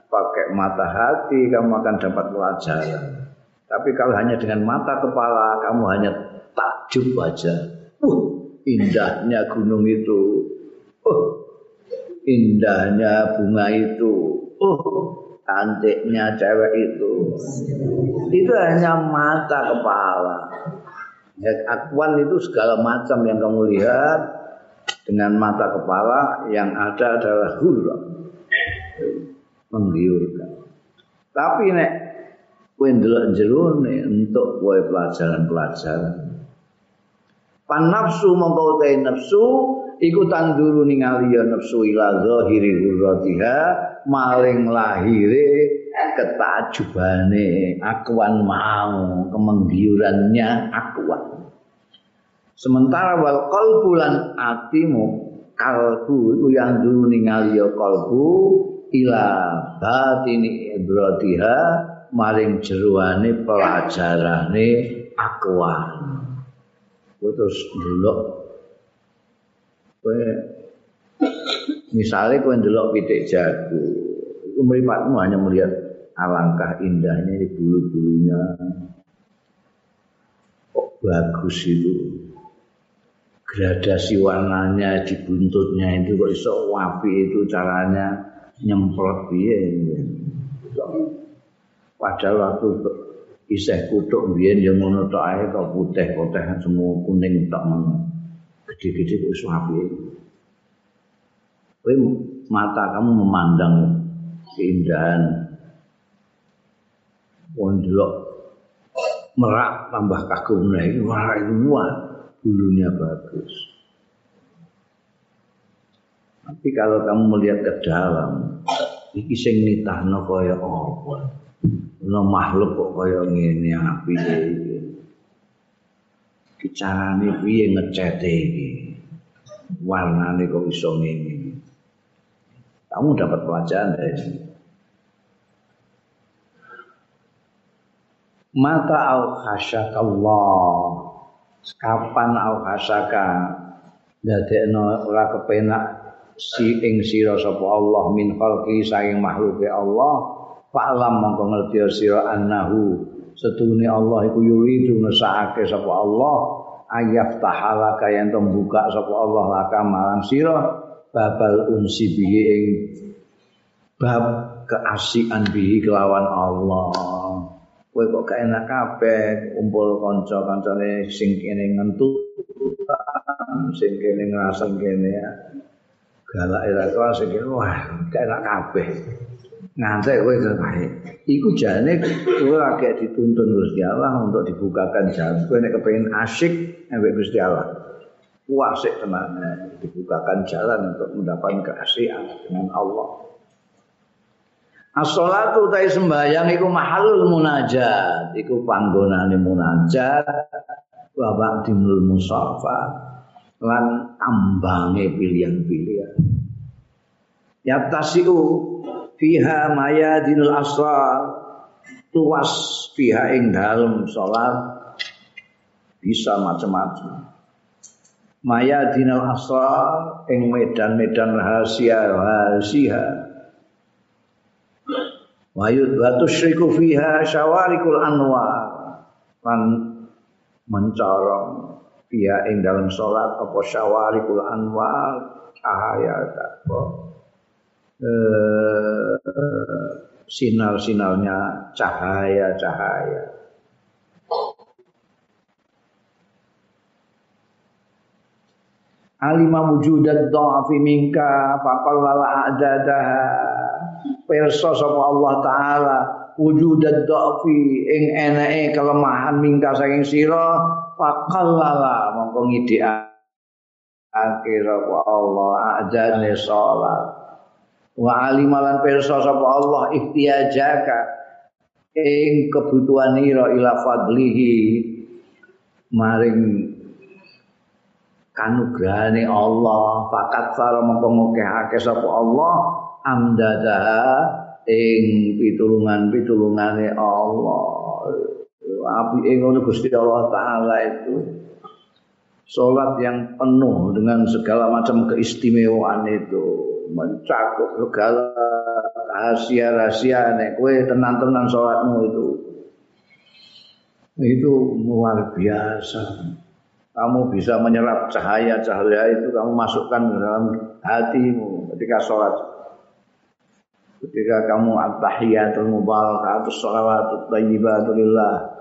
pakai mata hati kamu akan dapat pelajaran Tapi kalau hanya dengan mata kepala kamu hanya takjub aja. Uh, indahnya gunung itu. Uh, indahnya bunga itu. Uh, cantiknya cewek itu. Itu hanya mata kepala. Ya, akuan itu segala macam yang kamu lihat dengan mata kepala yang ada adalah hurra menggiurkan. Tapi nek kowe ndelok jerone entuk kowe pelajaran-pelajaran. Pan nafsu mongko nafsu iku tanduru ningali ya nafsu ila zahiri hurratiha maling lahire ketajubane akuan mau kemenggiurannya akuan. Sementara wal qalbu lan atimu kalbu iku yang dulu ningali ya kalbu ila batini ibratiha maring jeruane pelajarane akwan. Terus delok kowe misalnya kowe ndelok pitik jago, itu hanya melihat alangkah indahnya di bulu-bulunya. Kok bagus itu. Gradasi warnanya di buntutnya itu kok iso wapi itu caranya nyemprot piye. Padahal waktu isih kutuk yang ngono tok ae kok putih-putih semua kuning tok ngono. Gede-gede kok iso apike. Kowe mata kamu memandang keindahan wong merak tambah kagum nah ini wah itu wah bulunya bagus. Tapi kalau kamu melihat ke dalam, iki sing nitahno kaya apa? Ono makhluk kok kaya ngene api iki. Kicarane piye ngecete iki? Warnane kok iso ngene. Kamu dapat pelajaran dari sini. Mata au Allah. Kapan au khasyaka dadekno ora kepenak si ing sira sapa Allah min khalqi saing makhluke Allah. Fa'lam mongko ngerti sira annahu. Setune Allah iku yuridu ngesake sapa Allah. Ayaf tahala kaya ento buka sapa Allah laka marang sira. Babal unsi bihi ing bab keasikan bihi kelawan Allah kowe kok gak enak kabeh kumpul kanca-kancane sing kene ngentut sing kene ngrasa kene ya galak ira sing kene wah gak enak kabeh ngantek kowe terbaik. Iku jane kowe lagi dituntun Gusti Allah untuk dibukakan jalan. Kowe nek kepengin asyik ambek Gusti Allah. Kuasik tenan dibukakan jalan untuk mendapatkan keasikan dengan Allah. As-salatu ta sembahyang iku mahalul munajat, iku panggonane munajat wa ba'dimul musafa. lan tambange pilihan-pilihan. Yatasiu fiha mayadinul asrar. Luas fiha ing dalem salat bisa macam-macam. Mayadinul asrar ing medan-medan rahasia rahasia Wayud batu syriku fiha syawarikul anwar. Lan mencorong fiha ing dalam salat apa syawarikul anwar. Cahaya apa. Eh, sinar-sinarnya cahaya-cahaya. Alima wujudat dha'fi minka faqallala a'dadaha pirsa sapa Allah taala wujudat dha'fi ing enake kelemahan mingka saking sira faqallala mongko ngidikake sapa Allah ajane salat wa alimalan pirsa sapa Allah ihtiyajaka ing kebutuhan ira ila fadlihi maring kanugrahane Allah fakat sara mongko ngekake sapa Allah amdadaha ing pitulungan-pitulungane Allah. Api ngono Gusti Allah taala itu salat yang penuh dengan segala macam keistimewaan itu mencakup segala rahasia-rahasia nek kowe tenan-tenan salatmu itu. Itu luar biasa. Kamu bisa menyerap cahaya-cahaya itu kamu masukkan ke dalam hatimu ketika sholat ketika kamu at-tahiyatul mubarakatus shalawatut thayyibatul lillah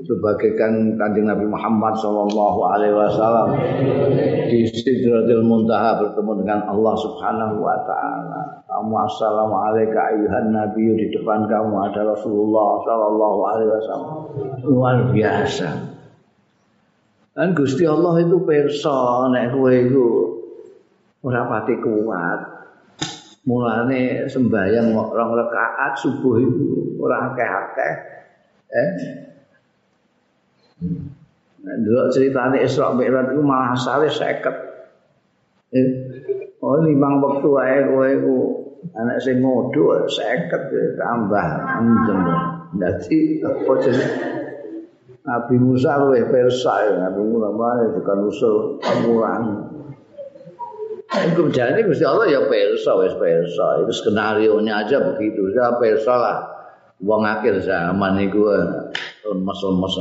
itu bagaikan kanjeng Nabi Muhammad sallallahu alaihi wasallam di Sidratil Muntaha bertemu dengan Allah Subhanahu wa taala. Kamu assalamu alayka ayuhan nabi di depan kamu ada Rasulullah sallallahu alaihi wasallam. Luar biasa. Dan Gusti Allah itu perso nek kowe pati kuat. Mulane sembahyang rong rakaat subuh itu ora akeh-akeh eh Nah, dulu ceritanya Isra Mi'raj itu malah asale 50. Eh, oh limang waktu wae kowe ku anak sing ngodo 50 tambah anjen. Dadi apa jenenge Nabi Musa luwih persa ya, Nabi Musa bukan usul pengurangan. Iku jane Gusti Allah ya persa wis persa. Itu skenario nya aja begitu. Ya persa lah. Wong akhir zaman iku lemes-lemes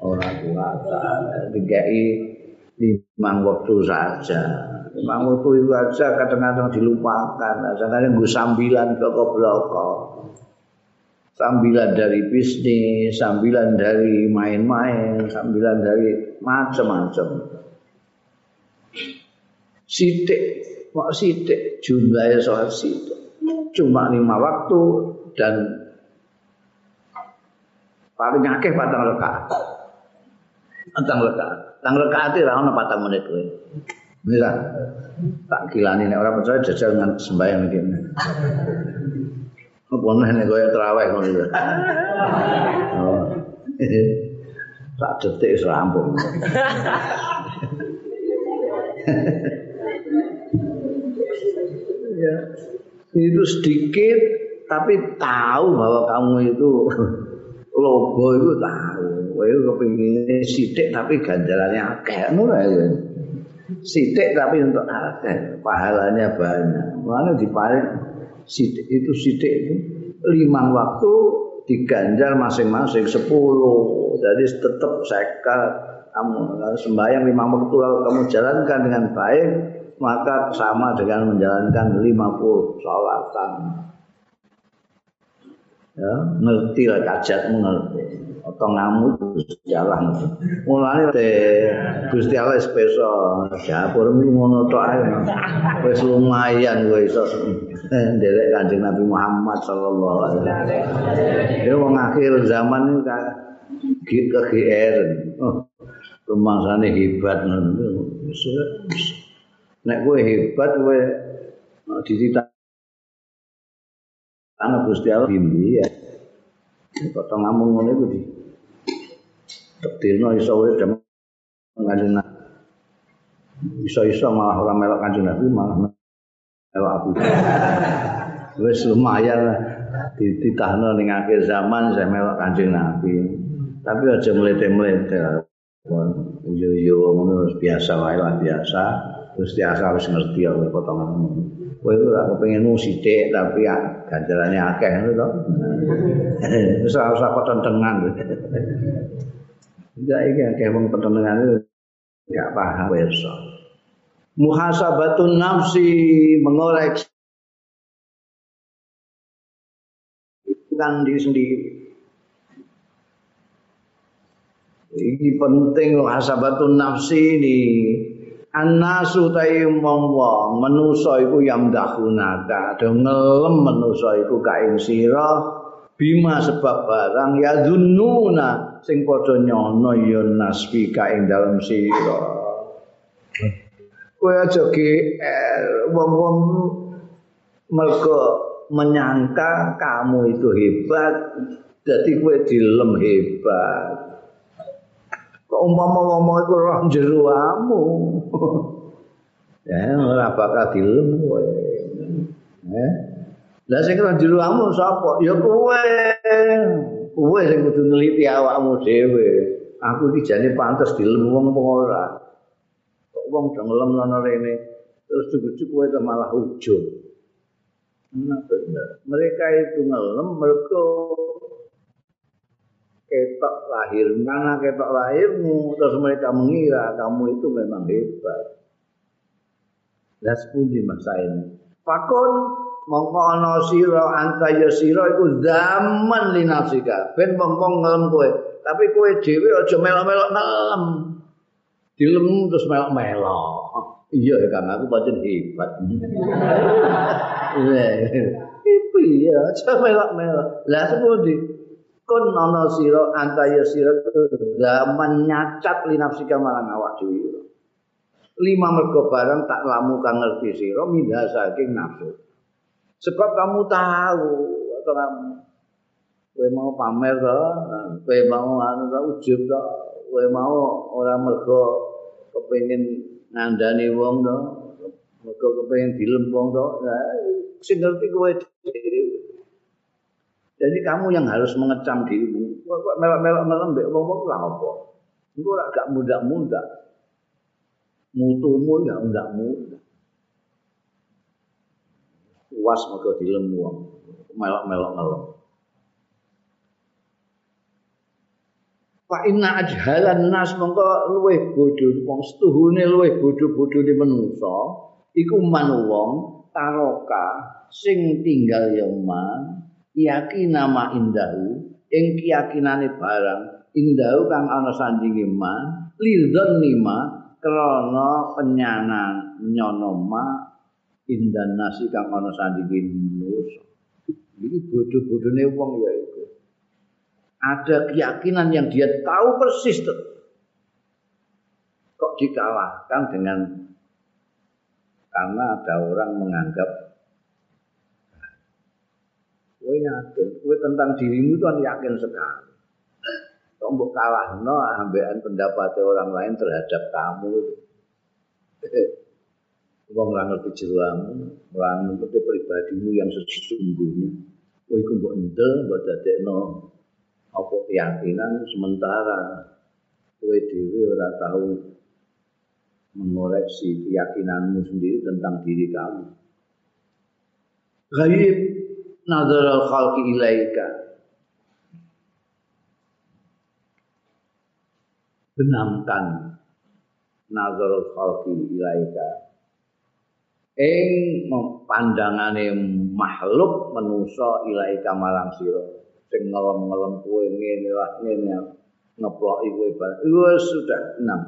ora kuat. Dikai limang waktu saja. Limang waktu itu aja kadang-kadang dilupakan. Kadang-kadang gue sambilan ke bloko. Sambilan dari bisnis, sambilan dari main-main, sambilan dari macam-macam. Sidik. Mau sidik jumlahnya soal sidik. Cuma lima waktu dan paling akeh patang lekat patang lekat patang lekat itu lah patang menit gue bisa? Tak gilani nih orang percaya jajal dengan sembahyang begini apa nih gue terawih kau itu tak detik serampung ya. Itu sedikit tapi tahu bahwa kamu itu logo itu tahu. Kowe kepingin sithik tapi ganjarannya akeh. Ngono ya sithik tapi untuk akeh. Pahalanya banyak. Mana diparing sithik itu sithik itu. Lima waktu diganjar masing-masing sepuluh. Jadi tetap sekat. Kamu sembahyang lima waktu kamu jalankan dengan baik maka sama dengan menjalankan 50 salatan. Ya, ngerti lah kajat mengerti. Atau ngamuk Allah. Mulane te Gusti Allah speso dapur ngono tok ae. Lumayan kowe iso ndelek Kanjeng Nabi Muhammad sallallahu alaihi wasallam. Ya wong akhir zaman iki ke GR. Oh, rumangsane hebat ngono. Nek kowe hebat kowe uh, ditita ana Gusti Allah bimbi ya kok ngomong ngene iku di tektilno iso urip jam ngadena Iso-iso malah orang melok kanjeng Nabi malah melok Abu Wis lumayan dititahno ning akhir zaman saya melok kanjeng Nabi. Tapi aja melete-melete. Yo yo ngono biasa wae lah biasa. Terus biasa wis ngerti ya potongan. Kowe itu ora kepengin sithik tapi ya ganjarane akeh ngono to. Wis ora usah petentengan. Enggak iki akeh wong petentengan itu enggak paham wis. Muhasabatun nafsi mengoreksi kan diri sendiri. Ini penting muhasabatun nafsi ini Anasu ta'i mongwa menusa iku yamdahunaka ada ngelem menusa iku kain sira. Bima sebab barang ya dununa sing padha nyono ya nasbi kain dalam sira. Kowe aja ki wong-wong mergo menyangka kamu itu hebat jadi kowe dilem hebat Umpama ngomong iku roh jeruamu. ya ora bakal dilem kowe. Eh? Lah sing roh jeruamu sapa? Ya kowe. Kowe sing kudu neliti awakmu dhewe. Aku iki jane pantes dilem wong apa ora. Kok wong do ngelem ana rene terus cukup-cukup kowe malah ujug. Nah, benar. Mereka itu ngelem mereka ketok lahir. Mana ketok lahirmu. Terus mereka mengira kamu itu memang hebat. Dan sepundi masa ini fakun mongko ana sira anta ya sira iku zaman linafsika ben mompong ngelem kowe. Tapi kowe dhewe aja melok-melok ngelem. Dilem terus melok-melok. Iya ya kan aku pancen hebat. Iya aja melok-melok. Lah sepundi kun ana sira antaya sira zaman nyacat linafsika marang awak dhewe. Lima mergo barang tak lamu kang ngerti sira mindah saking nafsu sebab kamu tahu atau kamu kowe mau pamer to kowe mau anu to ujub to kowe mau ora mergo kepengin ngandani wong to mergo kepengin dilempong to sing ngerti kowe Jadi kamu yang harus mengecam dirimu. Kok melok-melok melembek wong-wong lah apa? Engko ora gak mudah-mudah. Mutumu ya ndak mudah. Puas mergo dilem wong. Melok-melok melok. Fa inna ajhalan nas mongko luweh bodho wong setuhune luweh bodho-bodhone manungsa iku man wong taroka sing tinggal ya man nama indahu ing keyakinane barang indahu kang ana sandinge ma lidzon lima krana penyanan nyono ma indan nasi kang ana sandinge manusa iki bodho-bodhone wong ya iku ada keyakinan yang dia tahu persis tuh. kok dikalahkan dengan karena ada orang menganggap kowe yakin, kowe tentang dirimu itu kan yakin sekali. Kok mbok kalahno ambekan pendapat orang lain terhadap kamu. Wong ora ngerti jeroamu, ora ngerti pribadimu yang sesungguhnya. Kowe iku mbok endel, mbok dadekno apa keyakinan sementara kowe dhewe ora tahu mengoreksi keyakinanmu sendiri tentang diri kamu. Gaib al khalqi ilaika. Benamkan al khalqi ilaika. Ing pandangane makhluk manusa ilaika marang sira. Sing ngelem-ngelem kowe ngene lah ngene ngeploki kowe wis sudah enam.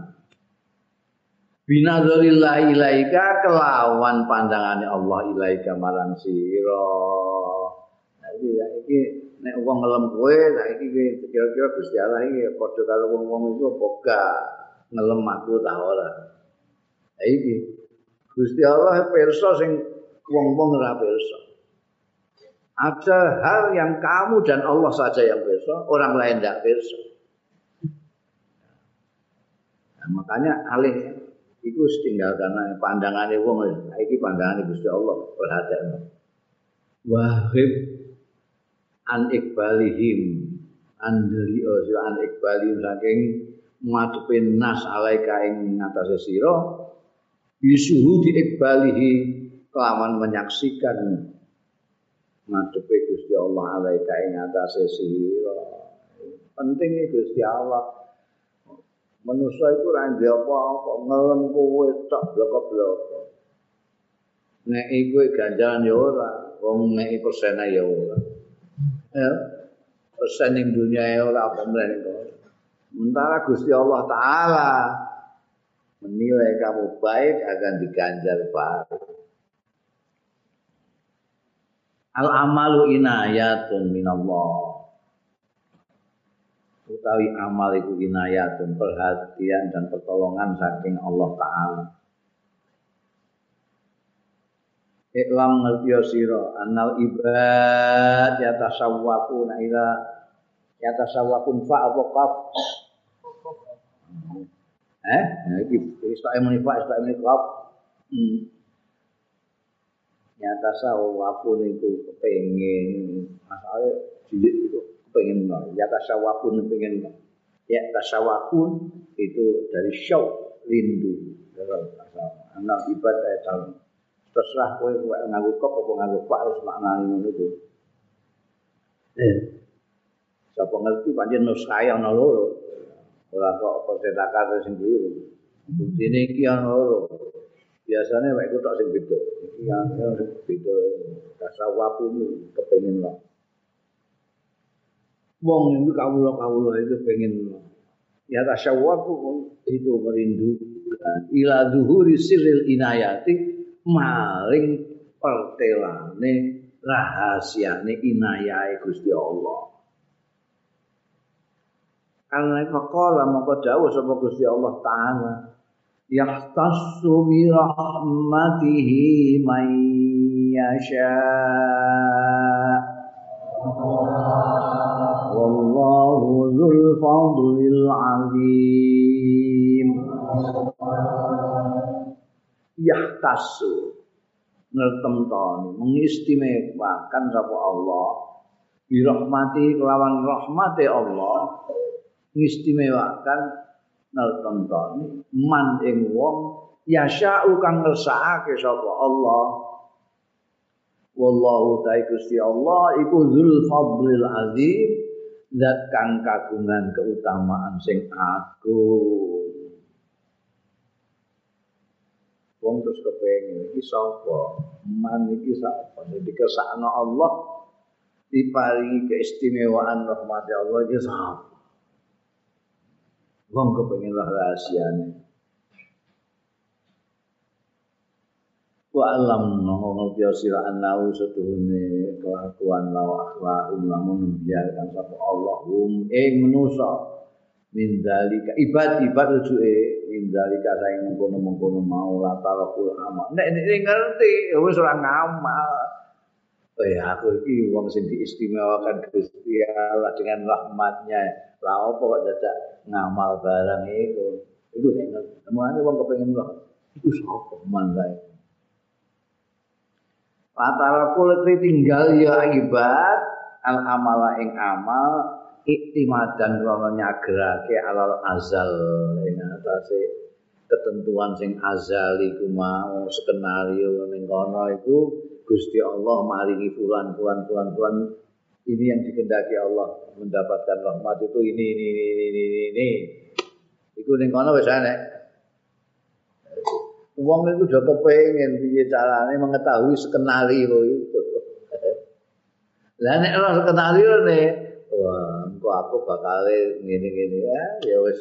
Binadzarillahi ilaika kelawan pandangane Allah ilaika marang sira Jadi ya iki nek wong ngelem kowe, nah iki kira-kira Gusti Allah iki padha karo wong-wong iku apa gak ngelem aku ta ora. Lah iki Gusti Allah pirsa sing wong-wong ora pirsa. Ada hal yang kamu dan Allah saja yang pirsa, orang lain tidak pirsa. Nah, makanya alih iku tinggal karena pandangane wong iki pandangane Gusti Allah perhatian wahib an ikbalihim an dari an ikbalihim saking ngadepin nas alaika ing ngatasé sira bisuhu di ikbalihi kelawan menyaksikan ngadepe Gusti Allah alaika ing ngatasé sira. Penting Gusti Allah. Manusia itu ranjau apa-apa ngelem kowe tok blok-blok nek iku ganjaran ya ora wong nek persen ya ora ya persen ning dunia ora apa meneh sementara Gusti Allah taala menilai kamu baik akan diganjar baik al amalu inayatun minallah. Utawi amal iku inayatun perhatian dan pertolongan saking Allah taala Iklam ngerti sira. Anal ibad ya tasawwafuna ila ya tasawwafun fa apa qaf. Eh, nah iki istilah muni fa istilah muni qaf. Hmm. Ya tasawwafun itu kepengin. Masalah cilik itu pengen ya tasawakun pengen ya tasawakun itu dari show rindu. Anak ibadah tahun terserah kowe kowe nganggo kop apa nganggo pak harus maknani ngono itu eh. Sapa ngerti pancen nus kaya ana loro. Ora kok percetakan sing kliru buktine iki ana loro. Biasanya wae tok sing beda. Iki ana beda. Tasawakun kepengin lah. Wong itu kawula-kawula itu pengen ya tasyawwaku itu merindukan. Ila zuhuri sirril inayati maring pertelane rahasiane inayai Gusti Allah. Karena faqala maka dawuh sapa Gusti Allah taala yahtassu bi rahmatihi may yasha. Wallahu dzul fadlil azim yahtasu. Ngertemtoni mengistimewakan sapa Allah? Bi rahmati kelawan rahmate Allah. Ngistimewakan ngertemtoni man ing wong yasya'u kang ngersakake sapa Allah. Wallahu ta'ala Gusti Allah iku dzul fadlil azim zat kang kagungan keutamaan sing agung wong terus kepengin iki sapa? Man iki sapa? Jadi kesakno Allah diparingi keistimewaan rahmat Allah iki sapa? Wong kepengin rahasiane. Wa alam no ngerti sira anau setuhune kelakuan lawa akhlakun lamun membiarkan sapa Allah hum ing manusa min dalika ibad ibad rujuke min dalika saing mengkono-mengkono mau latarul amal nek nek ngerti wis ora ngamal Eh aku iki wong sing diistimewakan Gusti Allah dengan rahmatnya. Lah apa kok dadak ngamal barang iku? Iku nek ngerti. wong kepengin lho. Iku sapa mandae? Latara kulit tinggal ya ibad al amala ing amal iktimadan krono nyagerake alal azal ing atase ketentuan sing azal iku mau skenario ning kono iku Gusti Allah maringi fulan fulan fulan fulan ini yang dikendaki Allah mendapatkan rahmat itu ini ini ini ini ini, ini. iku ning kono wis enek Wong itu udah kepengen piye carane mengetahui skenari itu. Lah nek ora skenari ne, wah engko aku bakal ngene-ngene ya, ya wis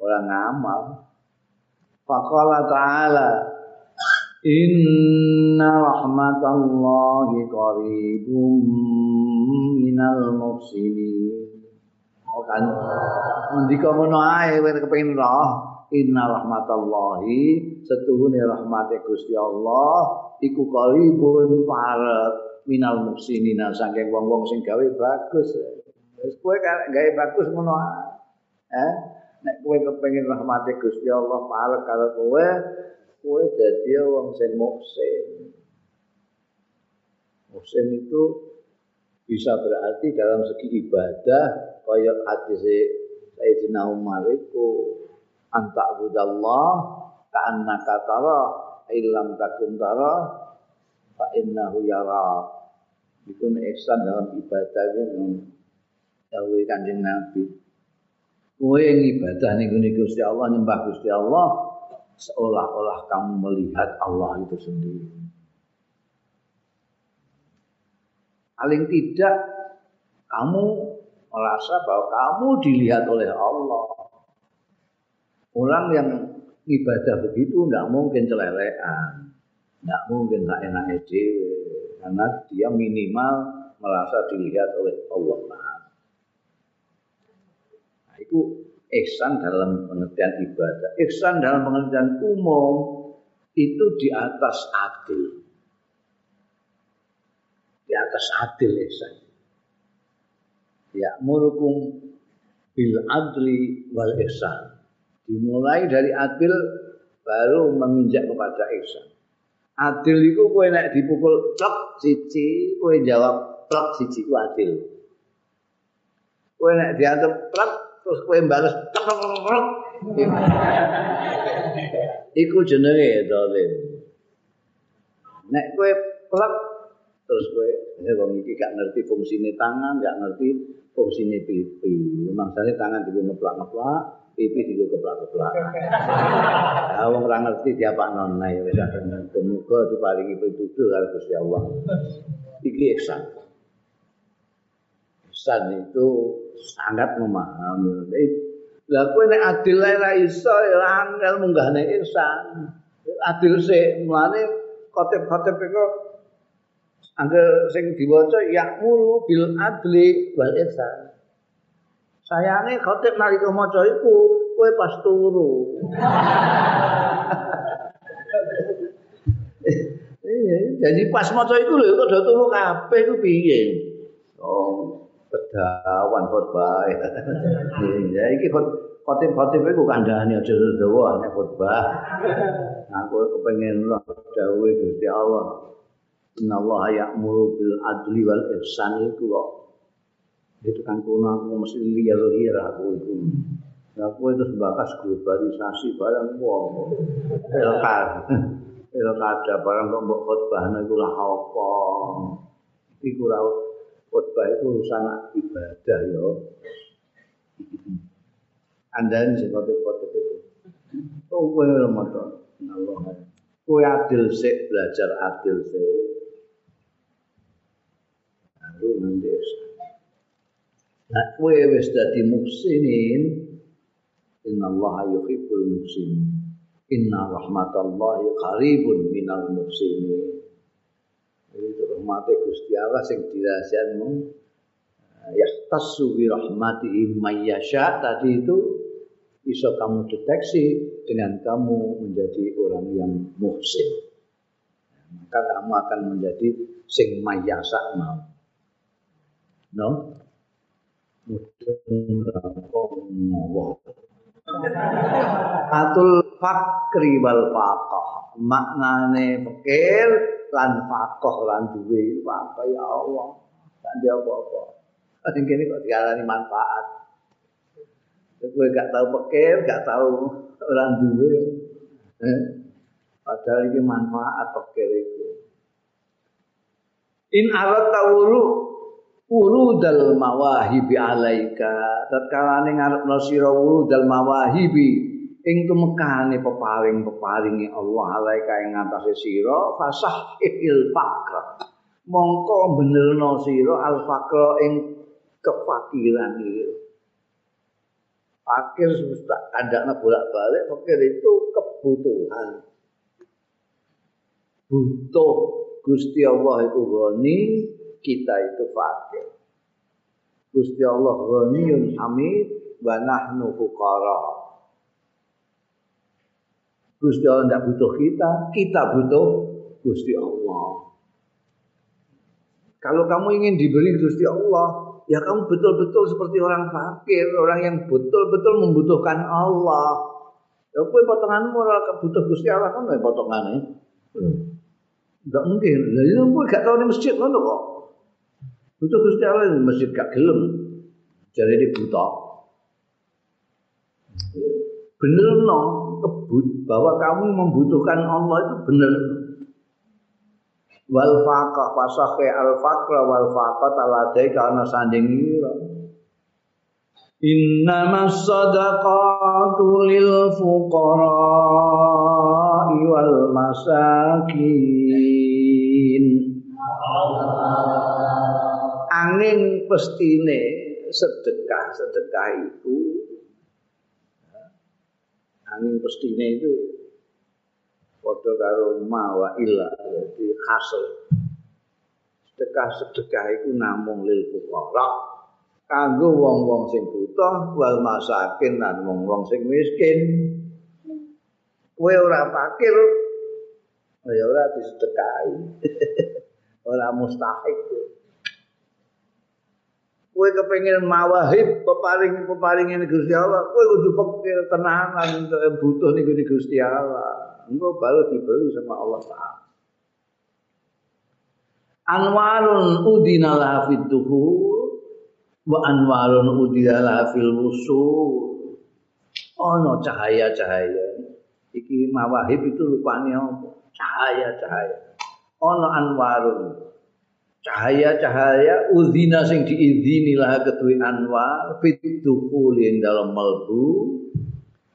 ora ngamal. Faqala ta'ala Inna rahmatallahi qaribum minal muhsinin. Oh kan, ngendika ngono ae kepengin roh. inna rahmatallahi setuhune rahmate Gusti Allah iku qaribun parek minal muhsinina saking wong-wong sing gawe bagus wis kowe gawe bagus ngono eh nek kowe kepengin rahmate Gusti Allah parek karo kowe kowe dadi wong sing muksin. Muksin itu bisa berarti dalam segi ibadah kaya hadis Sayyidina Umar itu anta budallah ka'annaka tara illam takun tara fa innahu yara. Itu ihsan dalam ibadah itu dawuh Kanjeng Nabi. Kowe ibadah niku niku Gusti Allah nyembah Gusti Allah seolah-olah kamu melihat Allah itu sendiri. Paling tidak kamu merasa bahwa kamu dilihat oleh Allah. Orang yang ibadah begitu tidak mungkin celelean tidak mungkin tak enak dewe karena dia minimal merasa dilihat oleh Allah nah, itu ihsan dalam pengertian ibadah. Ihsan dalam pengertian umum itu di atas adil. Di atas adil ihsan. Ya murukum bil adli wal ihsan. Dimulai dari adil baru menginjak kepada ihsan. Adil itu kowe nek dipukul cok siji kowe jawab plek siji ku adil. Kowe nek diantem plek terus kowe bales iku jenenge dolim nek kowe plek terus kowe ya wong iki gak ngerti fungsine tangan gak ngerti fungsine pipi. Maksane tangan digo ngeplak-ngeplak pipi digo keplak-keplak. Ah wong ora ngerti diapakno ya wis muga diparingi pitutur karo Gusti Allah. Iki ihsan. Ihsan itu sangat memahami lah kowe nek adil ora iso ya angel munggahne ihsan adil sik mulane khotib-khotib iku Angger sing diwaca ya'muru bil adli wal ihsan. Sayange khotib nalika maca iku kowe pas turu. Iya, jadi pas maca iku lho kok do turu kabeh iku piye? Oh, kedawan khotbah. Iya, iki khotib-khotib iku kandhane aja dawa nek khotbah. Aku kepengin lho dawuhe Gusti Allah. Inna Allah ya'muru bil adli wal ihsan itu kok. Itu kan kuno aku mesti liar-liar aku itu. Aku itu sebatas globalisasi barang wong. Elkar. Elkada barang kok mbok khotbah iku lah apa. Iku ra khotbah itu urusan ibadah ya. Anda ini sekolah-kolah itu. Oh, kowe Ramadan. Allah. Kowe adil sik, belajar adil sik. baru nanti Nah, kowe wis dadi muhsinin, inna Allah yuhibbul muhsinin. Inna rahmatallahi qaribun minal muhsinin. Rahmate Gusti Allah sing dirahasiakan yahtassu bi rahmatihi mayyasha tadi itu bisa kamu deteksi dengan kamu menjadi orang yang muhsin. Maka kamu akan menjadi sing mayasa mau. no atul fakri wal faqah. Maknane fakir lan faqah lan duwe apa ya Allah. Kan dia apa-apa. Sing kene kok diarani manfaat. Kowe gak tahu fakir gak tahu orang duwe. Eh? padahal ini manfaat fakir itu in arat tawulu urudal mawahibi alaika. Tatkala ning ngarepno sira urudal mawahibi ing tumekane peparing-peparinge Allah alaika ing ngatasé sira fasah il faqr mongko benerno sira al faqr ing kefakiran iki. Fakir sudah kandaknya bolak-balik fakir itu kebutuhan. Butuh Gusti Allah itu goni kita itu fakir. Gusti Allah ghaniyun hamid wa nahnu fuqara. Gusti Allah tidak butuh kita, kita butuh Gusti Allah. Kalau kamu ingin diberi Gusti Allah, ya kamu betul-betul seperti orang fakir, orang yang betul-betul membutuhkan Allah. Ya kowe potonganmu ora butuh Gusti Allah kan potongane. Enggak hmm. mungkin. Lah ya kowe gak tau di masjid ngono kok. Butuh Gusti Allah di masjid gak gelem. Jadi dia buta. Bener no, kebut bahwa kamu membutuhkan Allah itu bener. Wal faqah fasakhe al faqra wal faqat aladai karena sanding Innama sadaqatu lil fuqara wal masakin. Angin pestine sedekah-sedekah itu angin pestine itu padha karo mawa ila jadi hasil sedekah-sedekah itu namung lil fuqara kanggo wong-wong sing butuh wal masakin lan wong-wong sing miskin. Kowe ora fakir ya ora disedekahi. ora mustahik. Kowe kepengin mawahib peparing peparing ini Gusti Allah, kowe kudu fakir tenanan butuh niku Gusti Allah. Engko baru dibeli sama Allah Taala. Anwarun udina la wa anwarun udilala fil wusul ana cahaya-cahaya iki mawahib itu rupane apa cahaya-cahaya ana anwarun cahaya-cahaya udina sing diizini lah ketuwi anwar fituqul ing dalam melbu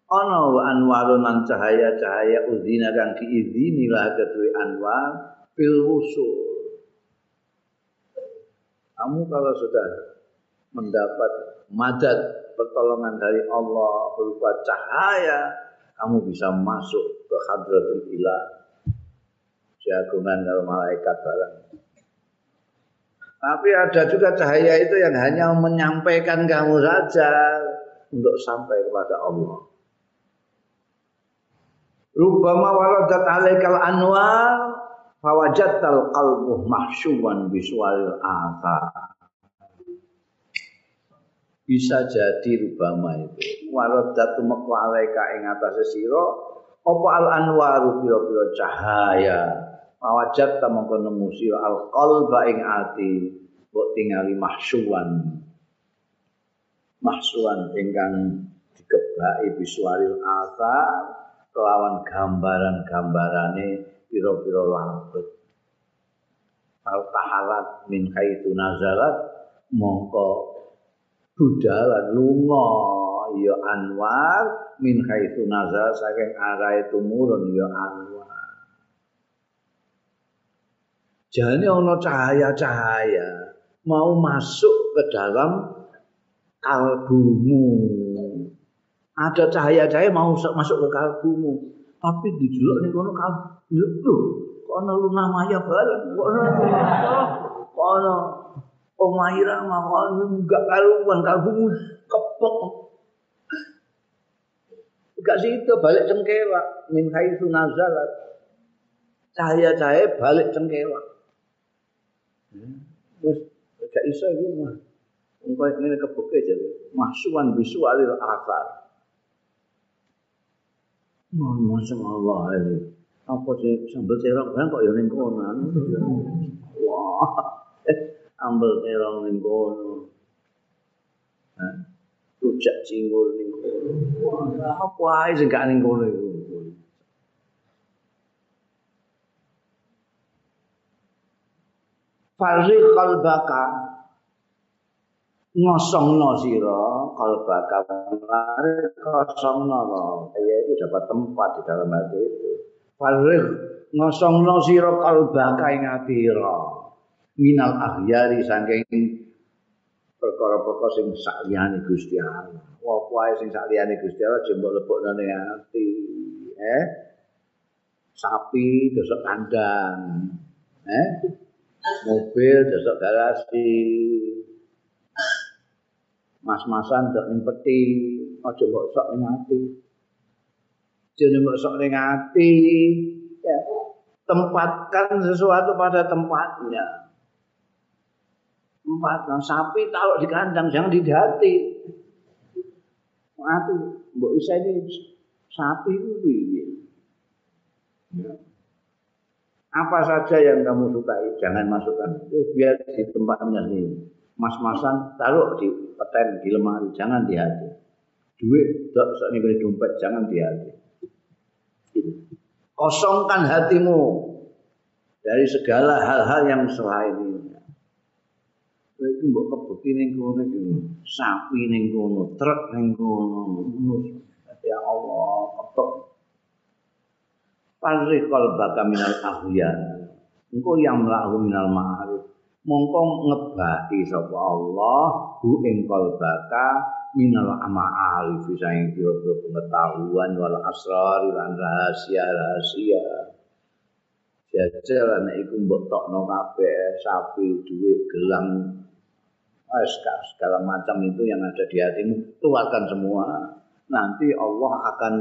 ana wa anwarun lan cahaya-cahaya udina kang diizini lah ketuwi anwar fil kamu kalau sudah mendapat madad pertolongan dari Allah berupa cahaya kamu bisa masuk ke hadratul ilah. Jagungan dari malaikat barang tapi ada juga cahaya itu yang hanya menyampaikan kamu saja untuk sampai kepada Allah. Rubama waradat alaikal anwar fawajattal qalbu mahsyuban biswalil athar bisa jadi rubama itu. Waradatu meku alaika ing atase sira apa al anwaru pira-pira cahaya mawajat ta mengko nemu sira al qalba ing ati mbok tingali mahsuwan mahsuwan ingkang dikebaki visualil asa kelawan gambaran-gambarane pira-pira labet al tahalat min kaitu nazalat mongko budalan lunga ya anwar min haitsu nazar saking arahe tumurun ya anwar jane ana cahaya-cahaya mau masuk ke dalam kalbumu. Ada cahaya-cahaya mau masuk ke kalbumu. Tapi dijeluk ning kono kalbu lho kok ana lunah maya bareng? Kok ana Omaira mawon enggak karuan kalbumu? Kepok. Enggak situ balik cengkewak. Min haitsu nazalat. Cahaya-cahaya balik cengkewak. Wis gak iso iki mah. Engko ngene keboke jadi masukan visualil asar. Masya Allah ini. Apa sih sambal terong kan kok ya kono. Wah. ambel terong ning kono. Rujak cingur ning kono. Apa ae sing gak ning kono iku. Farri kalbaka ngosongno sira kalbaka mare kosongno ya itu dapat tempat di dalam hati itu. Farri ngosongno sira kalbaka ing atira. minal aghyari saking perkara-perkara sing sakliyane Gusti Allah. Sing sakliyane Gusti Allah jembok lebokno ning ati, eh. Sapi dosok kandang, eh. Mobil dosok garasi. Mas-masan dok ning peti, aja mbok sok ning ati. Jeneng sok ning ati, ya. Tempatkan sesuatu pada tempatnya. Empat kan sapi taruh di kandang jangan di hati. Mati, mbok isa ini sapi? Ya. Apa saja yang kamu sukai jangan masukkan. Biar di tempatnya nih. Mas-masan taruh di peten di lemari, jangan di hati. Duit dok sak ning dompet jangan di hati. Kosongkan hatimu dari segala hal-hal yang selain ini. Itu mbok kebukti ning kono iki. Sapi ning kono, truk ning kono. Ya Allah, ketok. Farri qalbaka minal ahyan. Engko yang lahu minal ma'arif. Mongko ngebaki sapa Allah hu ing qalbaka minal ma'arif saing pira-pira pengetahuan wal asrar lan rahasia-rahasia. Jajal anak iku mbok tokno kabeh sapi, duit, gelang, segala macam itu yang ada di hatimu keluarkan semua nanti Allah akan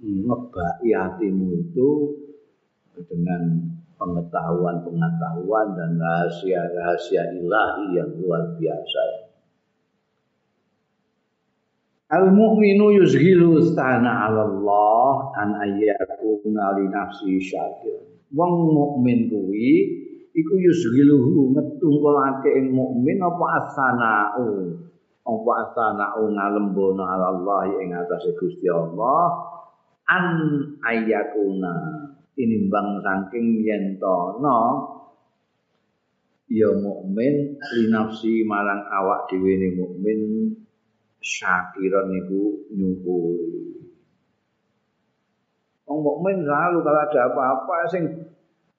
ngebai hatimu itu dengan pengetahuan-pengetahuan dan rahasia-rahasia ilahi yang luar biasa. Al mu'minu yuzhilu stana 'ala Allah an ayyakuna li nafsi syakir. Wong mukmin kuwi iku yusghiluhu ngetungkolake ing mukmin apa asana'u apa asana'u ngalembono Allah ing atase Gusti Allah an ayakuna. Tinimbang saking yen ya mukmin linafsi marang awak dhewe ne mukmin syakiran niku nyukuri. Wong mukmin selalu kalau ada apa-apa sing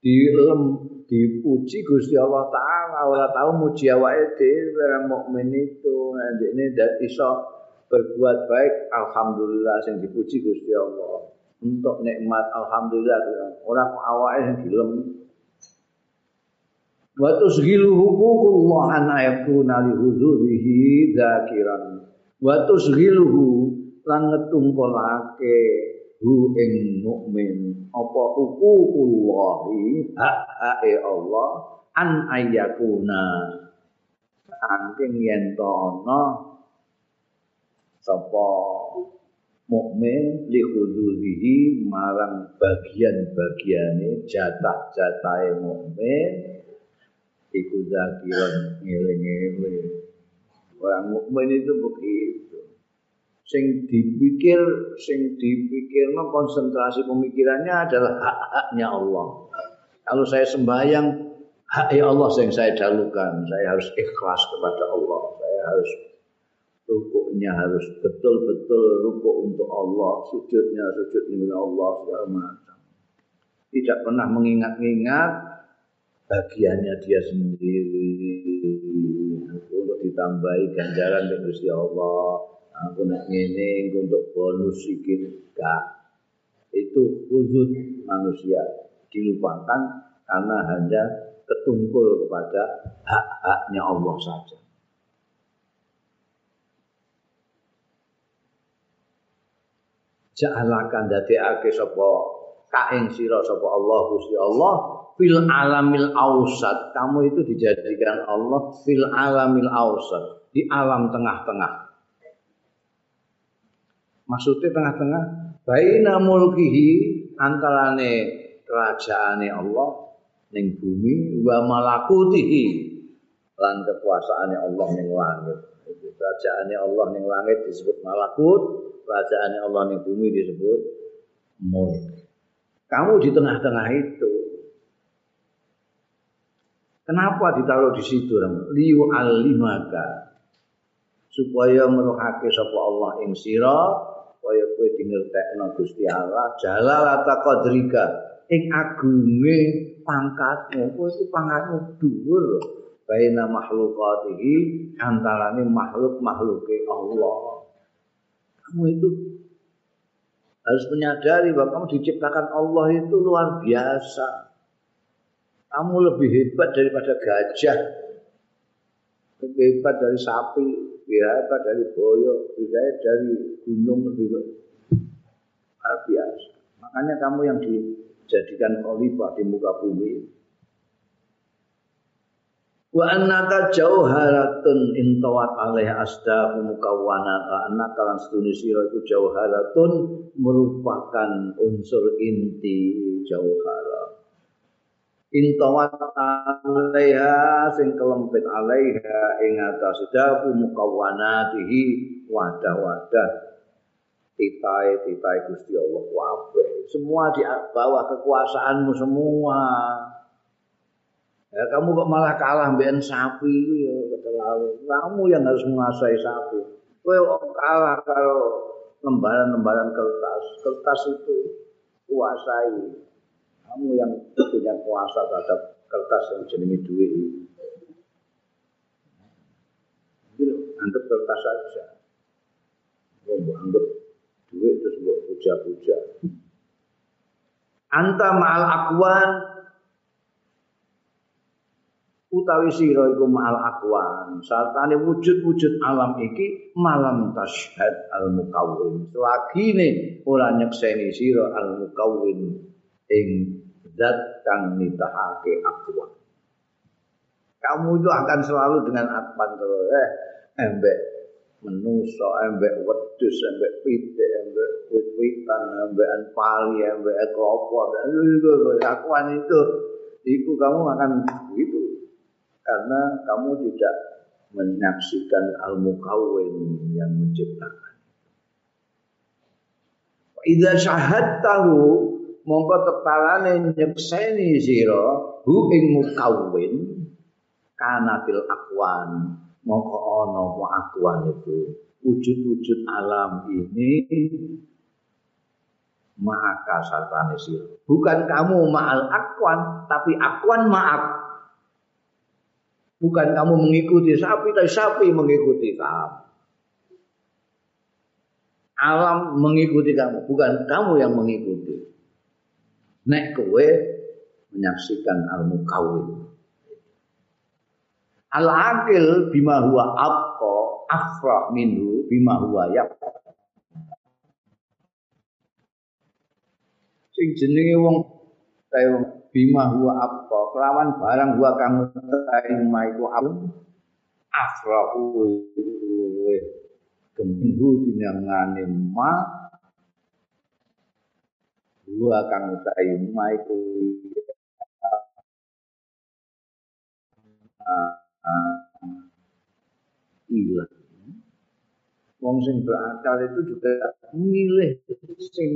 dilem dipuji Gusti Allah taala ora tahu muji awake dhewe orang mukmin itu ini dan iso berbuat baik alhamdulillah sing dipuji Gusti Allah. Untuk nikmat alhamdulillah ora kok awake sing dilem. Wa tusghilu huququllah an yakuna li huzurihi dzakiran. Wa tusghiluhu lan ngetungkolake hu ing mukmin. Apa hukukullahi hak-hake Allah an ayyakuna saking yen ana sapa mukmin li khuduhihi marang bagian-bagiane jatah-jatahe mukmin iku zakiran ngeling-eling orang mukmin itu begitu sing dipikir sing dipikirno konsentrasi pemikirannya adalah hak-haknya Allah. Kalau saya sembahyang hak ya Allah yang saya dalukan, saya harus ikhlas kepada Allah. Saya harus rukuknya harus betul-betul rukuk untuk Allah, sujudnya sujud untuk Allah segala macam. Tidak pernah mengingat-ingat bagiannya dia sendiri untuk ditambahi ganjaran dari Gusti Allah aku nak ngene untuk bonus sikit gak itu wujud manusia dilupakan karena hanya ketungkul kepada hak-haknya Allah saja. Ja'alakan ake sapa kaing sira sapa Allah Gusti Allah fil alamil ausat. Kamu itu dijadikan Allah fil alamil ausat, di alam tengah-tengah. Maksudnya tengah-tengah baina mulkihi antarane kerajaane Allah ning bumi wa malakutihi lan kekuasaane Allah ning langit. Kerajaane Allah ning langit disebut malakut, kerajaane Allah ning bumi disebut mulk. Kamu di tengah-tengah itu. Kenapa ditaruh di situ? Liu alimaka supaya meruhake sapa Allah ing sira kaya kowe dingertekno Gusti Allah jalalata qadrika ing agunge pangkatmu kowe iku pangkatmu dhuwur baina makhlukatihi antarane makhluk-makhluke Allah kamu itu harus menyadari bahwa kamu diciptakan Allah itu luar biasa kamu lebih hebat daripada gajah lebih hebat dari sapi apa dari boyo, budaya dari gunung lebih luar biasa. Makanya kamu yang dijadikan khalifah di muka bumi. Wa annaka jauharatun intawat alaih asdahu mukawwanata annaka lan sedune sira iku jauharatun merupakan unsur inti jauhara. Intawat alaiha sing kelempit alaiha ing atas dabu mukawwanatihi wadah-wadah titae titae Gusti Allah kabeh. Semua di bawah kekuasaanmu semua Ya, kamu kok malah kalah mbek sapi itu ya terlalu. Kamu yang harus menguasai sapi. Kowe kalah kalau lembaran-lembaran kertas. Kertas itu kuasai. Kamu yang punya kuasa terhadap kertas yang jenenge duit ini. Anggap kertas saja. Mau anggap duit terus buat puja-puja. Anta ma'al akwan utawi sira iku ma'al akwan sartane wujud-wujud alam iki malam tashhad al mukawwin selagine ora nyekseni sira al mukawwin ing zat kang nitahake akwan kamu itu akan selalu dengan akwan terus eh embek menuso embek wedhus embek pitik embek wit-witan embek pali embek klopo. Akwan itu itu kamu akan begitu karena kamu tidak menyaksikan al-mukawwin yang menciptakan. Idza syahadtahu mongko tetalane nyekseni sira hu ing mukawwin kanatil akwan mongko ana apa akwan itu. Wujud-wujud alam ini maka sartane sira. Bukan kamu ma'al akwan tapi akwan ma'ak Bukan kamu mengikuti sapi, tapi sapi mengikuti kamu. Alam mengikuti kamu, bukan kamu yang mengikuti. Nek kowe menyaksikan al mukawin. Al akil bima huwa abqa afrah minhu bima huwa yab. Sing jenenge wong kaya bima huwa apa? Kelawan barang huwa kang ing maiku aun afrahu gembu dinangane ma. Huwa kang utahe maiku ilang wong sing berakal itu juga milih sing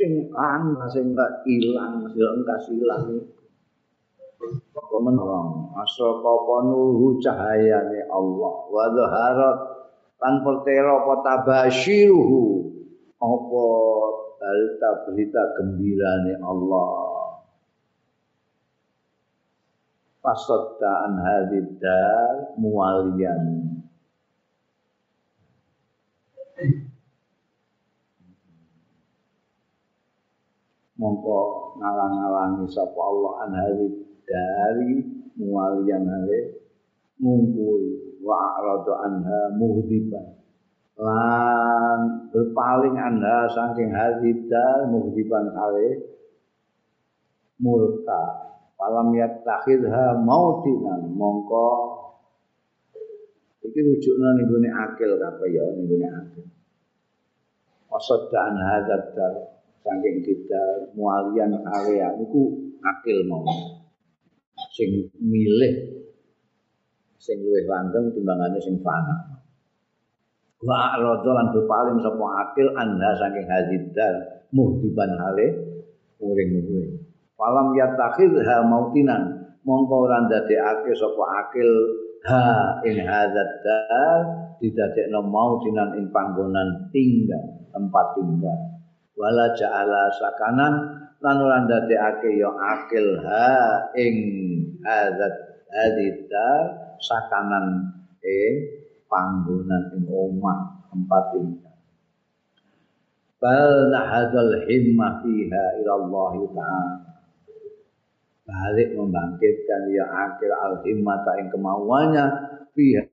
sing an sing gak ilang sing gak silang apa menolong asal nuhu cahayane Allah. Wa zaharat lan pertera apa tabasyiruhu apa berita berita gembirane Allah. Fasadda an hadidar muwaliyan mongko ngalang-alangi sapa Allah an dari mualian hale mungkui wa arada anha muhdiban. Lan berpaling anda saking hadidal muhdiban hale murka falam yattakhidha mautinan mongko iki rujukna ning gone akil kabeh ya? Ning gone akil. Wasadda an hadzal saking kita mualian area niku akil mau. Sing milih sing luwih langgeng timbangane sing fana. Wa arada lan berpaling sapa akil anda saking hadidal muhdiban hale uring-uring falam yatakhidha mautinan mongko ora ndadekake sapa akil ha ing hadzal didadekno mautinan ing panggonan tinggal tempat tinggal wala ja'ala sakanan lan ora ndadekake ya akil ha ing hadzat hadita sakanan ing panggonan ing omah tempat tinggal. Bal nahadal himmah fiha ila Allah taala. Balik membangkitkan ya akil al himmata ing kemauannya fiha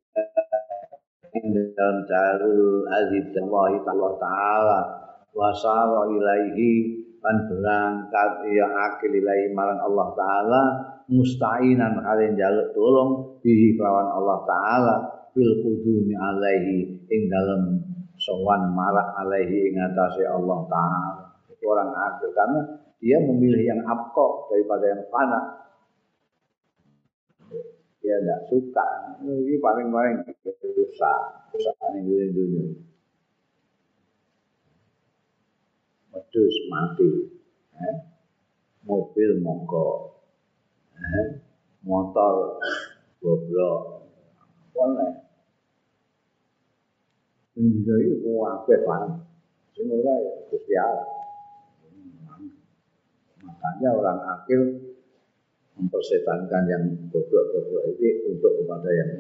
dalam darul azid Allah taala wasara ilaihi lan berangkat ya akil ilaihi marang Allah taala musta'inan kalian jaluk tolong bihi kelawan Allah taala fil qudumi alaihi ing dalam sowan marak alaihi ing atase Allah taala. Orang adil karena dia memilih yang abqa daripada yang fana. Dia tidak suka. Ini paling-paling rusak rusak ini dunia medus mati eh? mobil mogok eh? motor goblok boleh Indah itu kuwabe pan. Sing ora ya. Makanya orang akil mempersetankan yang goblok-goblok ini untuk kepada yang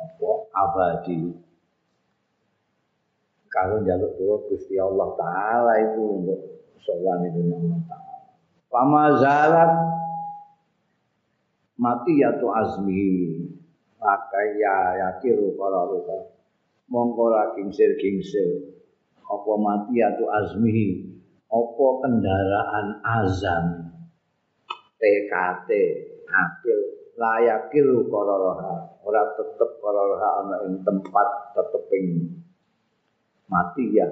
apa abadi. Kalau jaluk dulu Gusti Allah Taala itu untuk sowan itu Allah Taala. Pama zalat mati ya tu azmi maka ya yakiru para rupa. Mongko ra kingsir-kingsir. Apa mati atau azmi apa kendaraan azam TKT akil layakil kororoha ora tetep kororoha ana ing tempat teteping mati ya.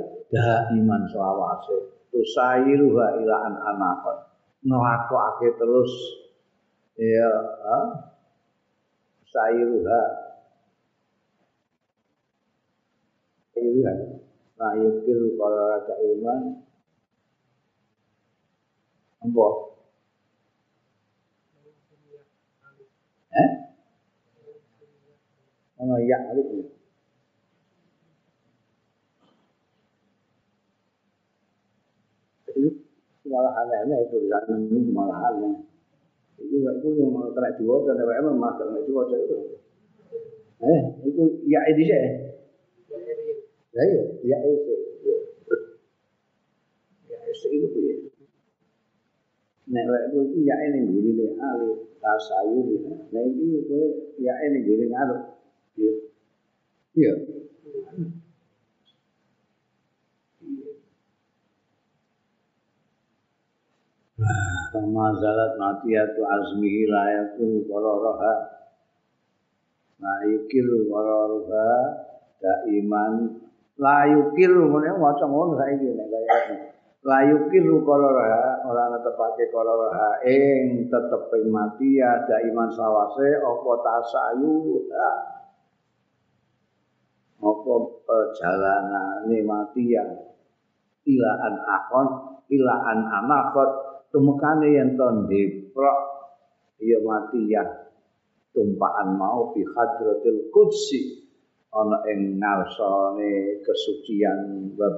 Iman selawase. Tusairuha ila an anakon. Ngelakokake terus. Ya ha? sairuha iman la yukir kalau rasa iman. Apa? Eh? Ono ya? alif itu malah aneh-aneh itu ini malah aneh itu itu yang mau kena diwaca dan memang makan itu diwaca itu eh itu ya ini sih Lah iya, ya itu. Ya itu itu ya. Nek lek kuwi ya ini alif tasayur ya. Nah iki kowe ya ini gurine alif. Iya. Iya. Kama zalat matiyatu azmihi layakun qararaha Nah yukilu qararaha Daiman. Layu kiru ngene maca ngono saiki nek kaya layu kiru kalora ora netepake kalora ing teteping mati ada iman sawase apa tasayu? Apa perjalanane mati ya? Ilaan akon ilaan anakot tumekane yen to ndeprok ya mati ya. Tumpaan mau fi hadratil qudsi. Ana ing ngarsane kesucian wa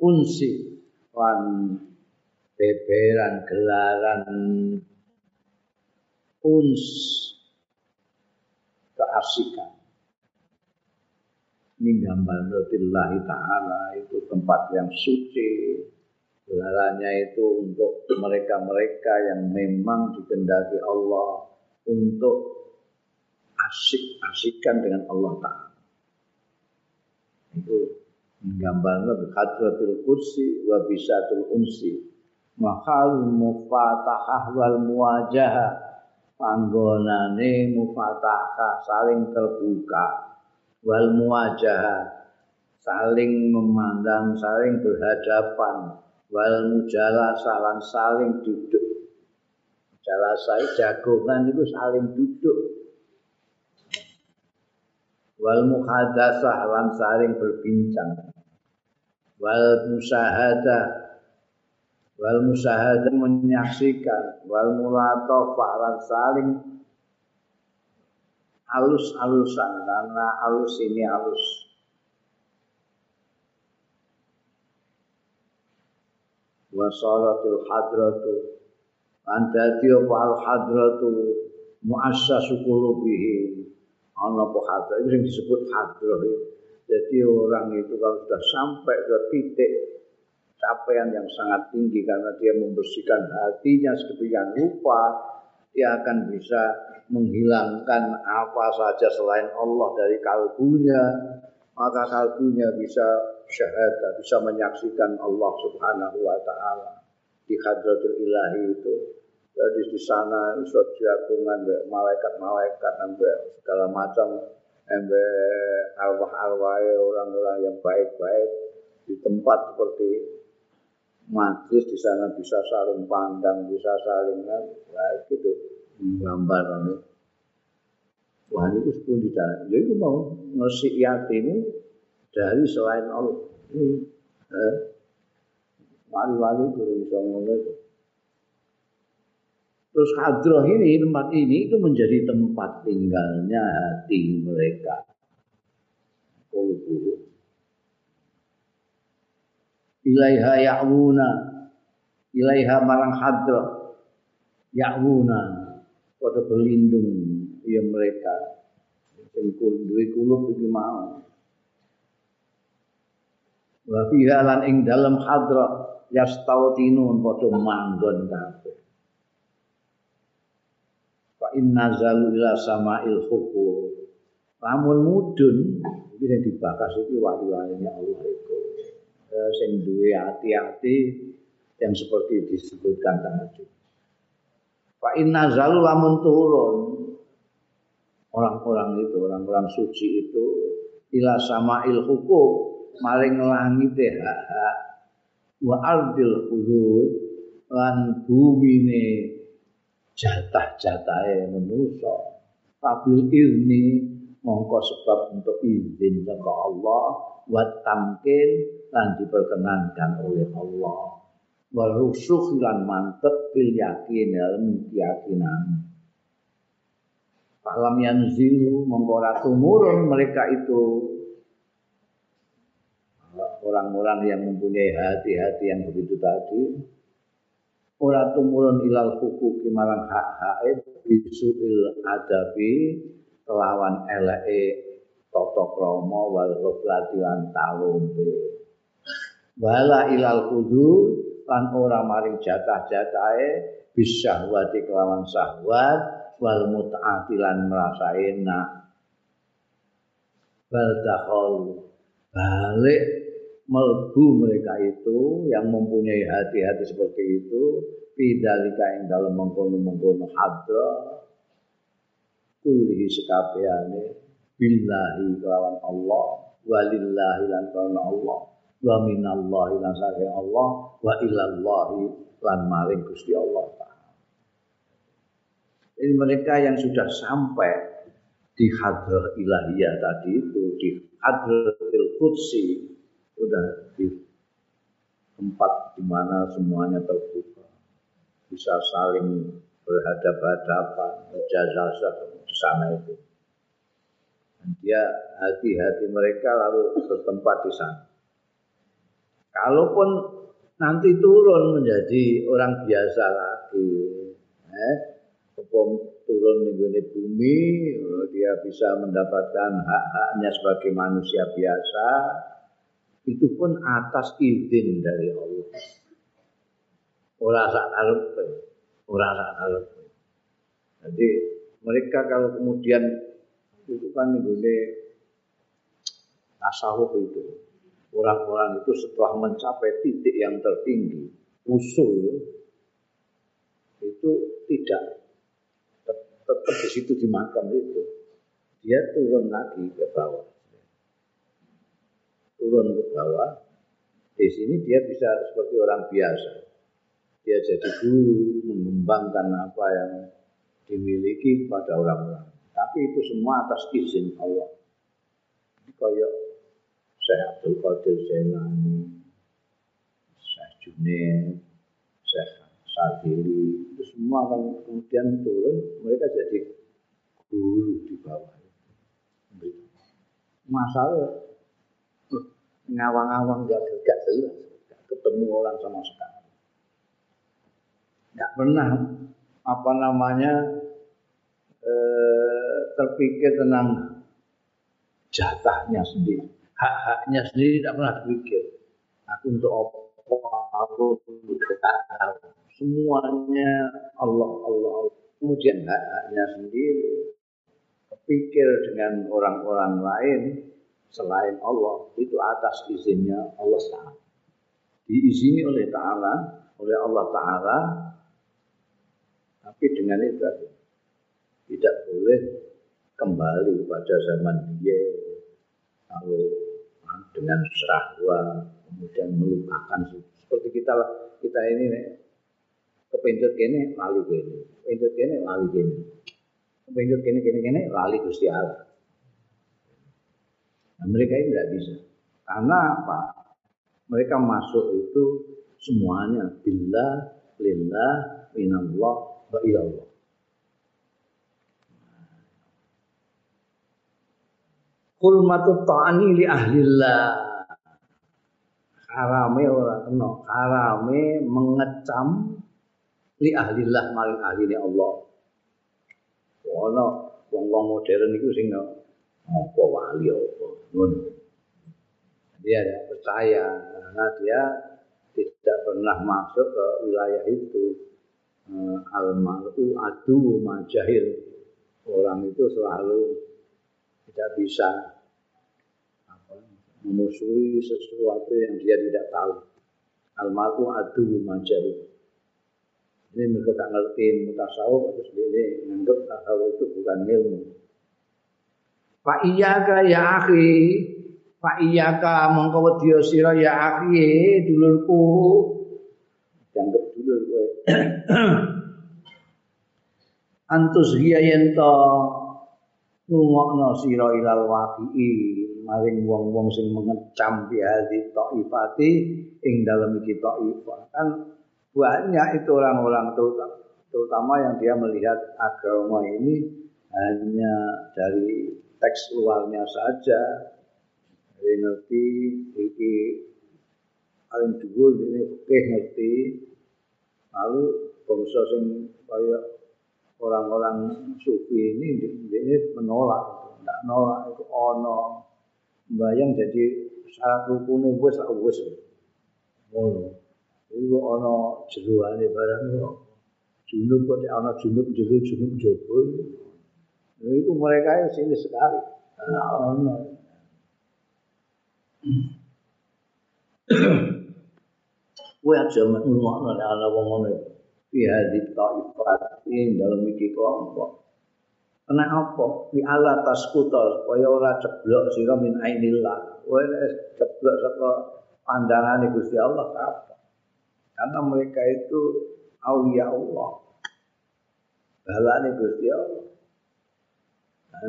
unsi. Lan beberan gelaran uns keasikan ini gambar Rasulullah Ta'ala itu tempat yang suci gelarannya itu untuk mereka-mereka yang memang dikendaki Allah untuk asik-asikan dengan Allah Ta'ala. Itu menggambarkan hadratul kursi wa bisatul unsi. Mahal mufatahah wal muwajah panggonane mufatahah saling terbuka. Wal muwajah saling memandang saling berhadapan wal mujalasah lan saling duduk. Jalasai jagongan itu saling duduk. Wal muhadatsah lan saling berbincang. Wal musahadah wal musahadah menyaksikan. Wal mulatafah lan saling halus-halusan karena halus ini halus wa salatul hadratu anta apa al hadratu? Muassasu qulubihim ana apa hadro itu yang disebut hadro jadi orang itu kalau sudah sampai ke titik capaian yang sangat tinggi karena dia membersihkan hatinya sedemikian rupa dia akan bisa menghilangkan apa saja selain Allah dari kalbunya maka kalbunya bisa syahadat bisa menyaksikan Allah Subhanahu wa taala di hadratul ilahi itu. Jadi di sana iso jagungan malaikat-malaikat sampai segala macam sampai arwah-arwah orang-orang yang baik-baik di tempat seperti majlis di sana bisa saling pandang, bisa saling ya gitu gambar Wah itu sepuluh sana. Jadi mau ngasih ini dari selain Allah. Eh, wali-wali itu bisa ngomong itu. Terus hadroh ini, tempat ini itu menjadi tempat tinggalnya hati mereka. Kulubuhu. Ilaiha ya'wuna. Ilaiha marang hadroh. Ya'wuna. Pada berlindung ya mereka. Sing duwe kulub iki mau. Wa fiha lan ing dalem hadroh yastautinun padha manggon kabeh inna zalu ila sama'il lamun mudun iki sing dibakas iki wali-walinya Allah itu eh, sing duwe hati-hati yang seperti disebutkan tadi Fa inna zalu lamun turun. Orang-orang itu orang-orang suci itu ila sama'il hukum maring langit hak wa ardil hudud lan bumine jatah-jatahe manusa. Kabil ilmi mongko sebab untuk izin saka Allah wa tamkin lan diperkenankan oleh Allah wa rusukh lan mantep bil yakin dalam keyakinan. Falam yanzilu mongko tumurun mereka itu. Orang-orang yang mempunyai hati-hati yang begitu tadi ora tumurun ilal hukuki marang hak-hak bisuil adabi kelawan eleke tata krama wal ghaflati lan talumpe wala ilal kudu lan ora maring jatah-jatahe bisyahwati kelawan syahwat wal mut'ati lan merasa enak bal balik melbu mereka itu yang mempunyai hati-hati seperti itu pidalika yang dalam mengkono-mengkono hadra. Kullihi sekabehane billahi kelawan Allah walillahi lan karena Allah wa minallahi saking Allah wa ilallahi lan maring Gusti Allah Ini mereka yang sudah sampai di hadrah ilahiyah tadi itu di hadratil qudsi sudah di tempat di mana semuanya terbuka. Bisa saling berhadapan-hadapan berjasa di sana itu. Dan dia hati-hati mereka lalu bertempat di sana kalaupun nanti turun menjadi orang biasa lagi eh, turun di bumi dia bisa mendapatkan hak-haknya sebagai manusia biasa itu pun atas izin dari Allah. Ora sak karepe, ora. Jadi mereka kalau kemudian itu kan nggone tasawuf itu orang-orang itu setelah mencapai titik yang tertinggi usul itu tidak tetap di situ di makam itu dia turun lagi ke bawah turun ke bawah, di sini dia bisa seperti orang biasa. Dia jadi guru, mengembangkan apa yang dimiliki pada orang-orang. Tapi itu semua atas izin Allah. Kayak saya Abdul Qadir Zainani, saya Junaid, saya Sadili, itu semua kan kemudian turun, mereka jadi guru di bawah. Masalah ngawang-ngawang gak, gak jelas, gak ketemu orang sama sekali. Gak pernah apa namanya eh, terpikir tentang jatahnya sendiri, hak-haknya sendiri tidak pernah terpikir. Aku untuk apa? Aku Semuanya Allah, Allah. Kemudian hak-haknya sendiri. Kepikir dengan orang-orang lain, selain Allah itu atas izinnya Allah Taala. Diizini oleh Taala, oleh Allah Taala Tapi dengan itu tidak boleh kembali pada zaman dia lalu dengan syahwat kemudian melupakan. Seperti kita kita ini kepincut kene lali kene. Kepincut kene lali kene. Kepincut kene kene kene lali Gusti Allah. Nah, mereka ini tidak bisa. Karena apa? Mereka masuk itu semuanya. Billah lillah minallah wa ilallah Kulmatu ta'ani li ahlillah. Harame ora kena harame mengecam li ahlillah maring ahline Allah. Ana wong-wong modern iku sing apa wali apa ngono. Dia ada percaya karena dia tidak pernah masuk ke wilayah itu. Uh, al-mar'u adu majahil. Orang itu selalu tidak bisa memusuhi sesuatu yang dia tidak tahu. Almarhum adu majari. Ini mereka tak ngerti mutasawuf terus dia menganggap tasawuf itu bukan ilmu. Pak iyaka ya akhi, Pak iyaka mongko wedya sira ya akhi dulurku. Dianggap dulur kowe. Antus hiya to ngungokno sira ilal waqi'i maring wong-wong sing mengecam biadi taifati ing dalam iki taifah. Kan banyak itu orang-orang terutama yang dia melihat agama ini hanya dari teks luarnya saja. Dari ngerti iki paling dhuwur ini oke ngerti. Lalu bangsa sing kaya orang-orang sufi ini ini menolak tidak nolak itu ono bayang jadi syarat rukune wis lah wis. Ngono. Iku ana jeroane barang. Junub kok ana junub jero junub jowo. Iku mereka yang sini sekali. Ana. Kowe aja ngono ana wong ngono. Fi hadit ta'ifat dalam iki kelompok. Kena apa? Di ala taskuta supaya ora ceblok sira min ainillah. Kowe ceblok saka pandangane Gusti Allah apa? Karena mereka itu aulia Allah. Balane Gusti Allah.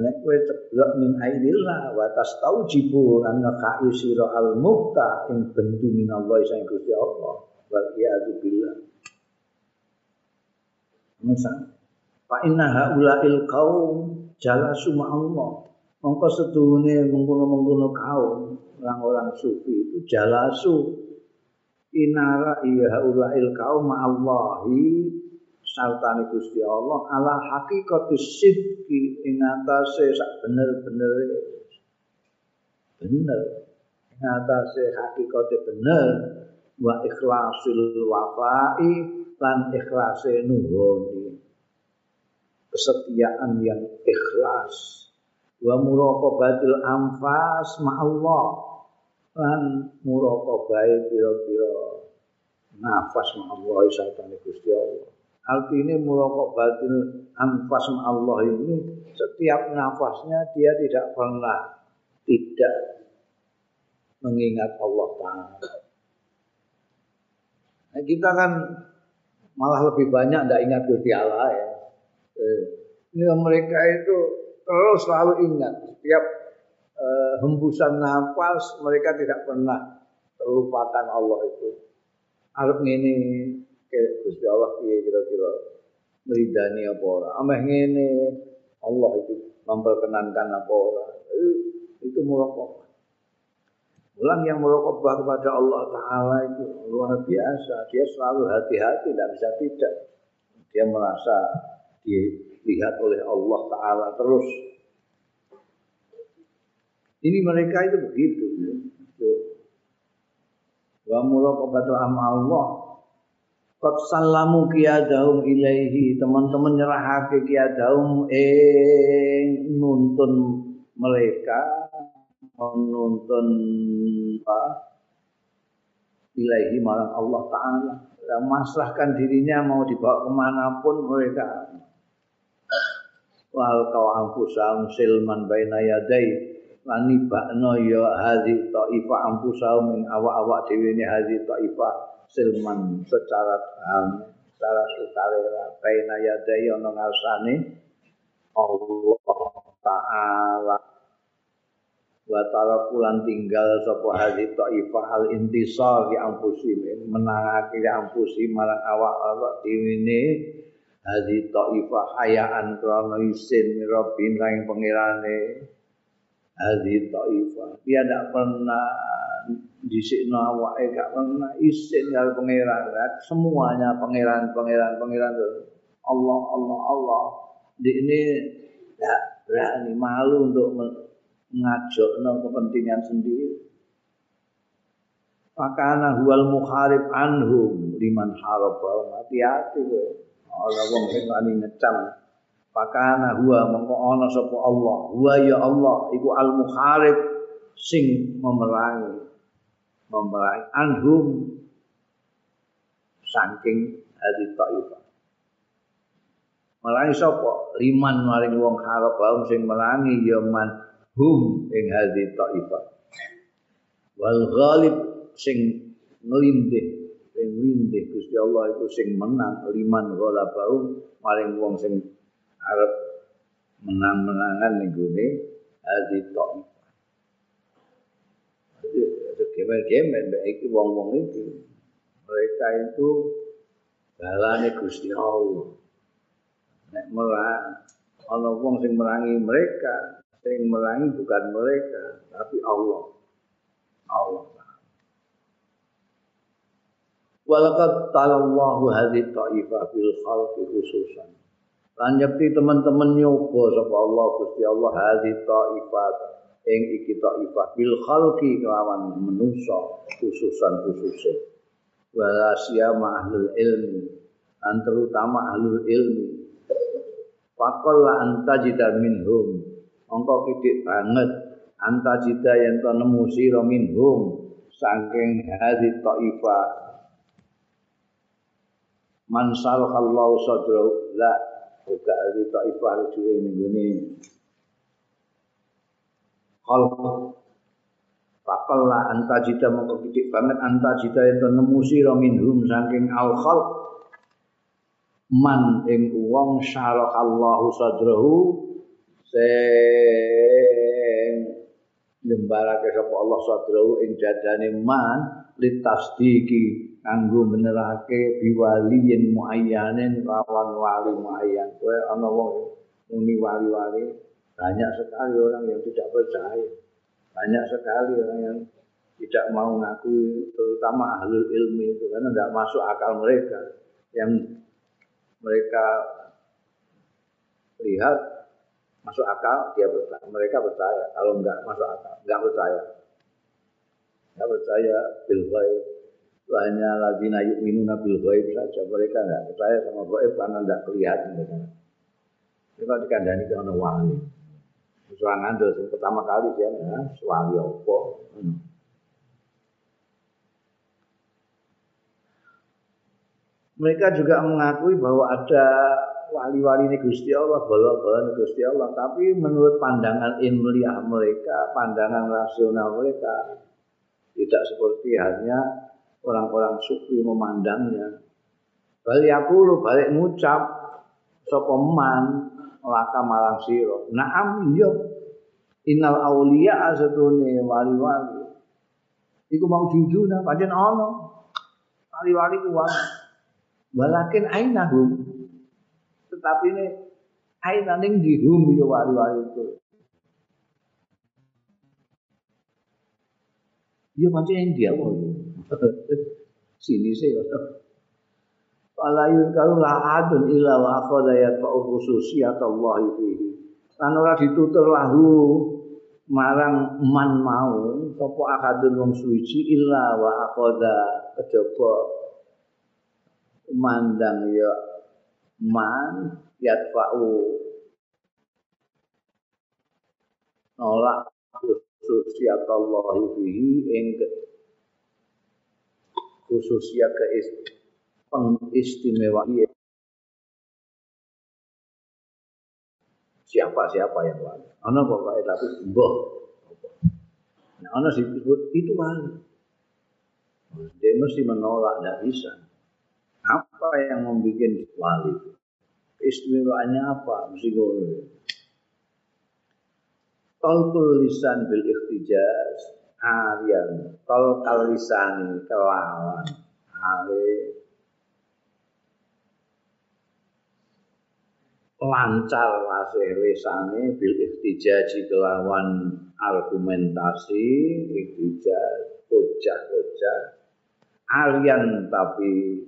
Nek kowe ceblok min ainillah wa tastaujibu anna ka'i sira al mukta ing bentu minallah sang Gusti Allah. Wal iyadu billah. Masa Fa inna haula'il qaum jalasu Allah. Mongko setuhune mengkono-mengkono kaum orang-orang sufi itu jalasu. Inara iya haula'il qaum Allahi sartane Gusti Allah ala hakikatis sidqi ing atase sak bener-bener. Bener. Ing atase hakikate bener. Wa ikhlasil wafai lan ikhlase nuhoni kesetiaan yang ikhlas. Wa muraqabatil anfas ma'allah. Lan muraqabai pira-pira nafas ma'allah satane Gusti Allah. Artinya muraqabatil anfas ma'allah ini setiap nafasnya dia tidak pernah tidak mengingat Allah Ta'ala. Nah, kita kan malah lebih banyak tidak ingat Gusti Allah ya ini mereka itu terus selalu ingat setiap uh, hembusan nafas mereka tidak pernah terlupakan Allah itu. Arab ini kayak Gusti Allah kira-kira meridani apa ora. Ameh ngene Allah itu memperkenankan apa ora. Itu muraqabah. Ulang yang muraqabah kepada Allah Ta'ala itu luar biasa. Dia selalu hati-hati, tidak bisa tidak. Dia merasa dilihat oleh Allah Ta'ala terus. Ini mereka itu begitu. Wa muraqabatu amma Allah. Qad sallamu qiyadahum ilaihi. Teman-teman nyerahake qiyadahum ing nuntun mereka menuntun apa? ilaihi marang Allah Ta'ala. Dan masrahkan dirinya mau dibawa ke mana pun mereka. Wal kau ampusam silman baina yadai. Lani bakno ya hadhi ta'ifa ampusam ing awak-awak dhewe ne hadhi ta'ifa silman secara um, secara sukarela. Baina yadai ana ngarsane Allah Ta'ala wa tarakulan tinggal sapa hadhi taifah al intisar di ampusi menangake ampusi marang awak-awak diwene hadhi taifah hayaan krana isin mirabin sang pangerane. Hadhi taifah. Dia tidak pernah disikno awake gak pernah isin karo pangeran. Semuanya pangeran pangeran pangeran Allah Allah Allah. Di ini tidak berani malu untuk ngajokno kepentingan sendiri. Makana huwal mukharib anhum liman haraba hati-hati kowe. Ora wong sing ngecam. Pakana huwa mengko ana sapa Allah. Huwa ya Allah iku al mukharib sing memerangi. Memerangi anhum saking hadi taifah. Merangi sapa? Liman maring wong harap sing merangi ya man hum ing hadhi taifah. Wal ghalib sing nglindih sing nglindih Gusti Allah itu sing menang liman ghalabau maring wong sing arep menang-menangan ning gone hadhi taifah. Gemer-gemer iki wong-wong iki mereka itu balane Gusti Allah. Nek merang ana wong sing merangi mereka yang merangi bukan mereka, tapi Allah. Allah. Walakat talallahu hadhi ta'ifah bil khalqi khususan. Lan teman-teman nyoba sapa Allah Gusti Allah hadhi ta'ifah ing iki ta'ifah bil khalqi kelawan manusa khususan khususan. Wala siyama ahlul ilmi an terutama ahlul ilmi. Fakol la antajida minhum Engkau kidik banget. Anta jida yang to nemu sira minhum saking hadhi taifa. Man sallallahu sadrahu la buka hadhi taifa rujuke ning ngene khalq Pakalla anta jida mongko kidik banget. Anta jida yang to nemu sira minhum saking al khalq. Man ing wong syarahallahu sadrahu sing lembarake sapa Allah sadrahu ing dadane man litasdiki kanggo benerake biwaliyin muayyanin lawan wali muayyan. Kowe ana wong muni wali-wali banyak sekali orang yang tidak percaya. Banyak sekali orang yang tidak mau ngaku terutama ahli ilmi itu karena tidak masuk akal mereka. Yang mereka lihat masuk akal dia percaya mereka percaya kalau enggak masuk akal enggak percaya. Enggak percaya bil ghaib. Hanya ladina yu'minuna bil ghaib saja. Mereka enggak percaya sama ghaib karena enggak kelihatan mereka. Kalau dikandani ke orang wali. Serangan terus pertama kali dia ya, wali apa? Hmm. mereka juga mengakui bahwa ada wali-wali ini Gusti Allah, bala-bala Gusti Allah. Tapi menurut pandangan ilmiah mereka, pandangan rasional mereka, tidak seperti hanya orang-orang sufi memandangnya. Balik aku lu balik ngucap, sopeman, laka marang siro. Naam iya, innal awliya asatune wali-wali. Iku mau jujuna, pancen ono. Wali-wali ku Walakin ainahum tetapi ini air ning dihum ya wali-wali itu. Ya macam yang dia mau. Sini sih ya. Falayun kalau la adun illa wa yatfa'u khususiyat Allah fihi. Lan ora ditutur lahu marang man mau sapa akadun wong suci illa wa akhadha kejaba mandang ya man yatfa'u nolak khususiyat Allah fihi ing khususnya ke pengistimewaan siapa-siapa yang wali. Ana pokoke tapi mbah. Nah, ana disebut itu wali. Dia mesti menolak, tidak bisa. Apa yang membuat wali itu? Istimewaannya apa? Mesti. Tolkul lisan bil ikhtijaz Arian Tolkal lisan kelawan Ale lancar wasih lisane bil ihtijaji kelawan argumentasi ihtijaj hujah-hujah alian tapi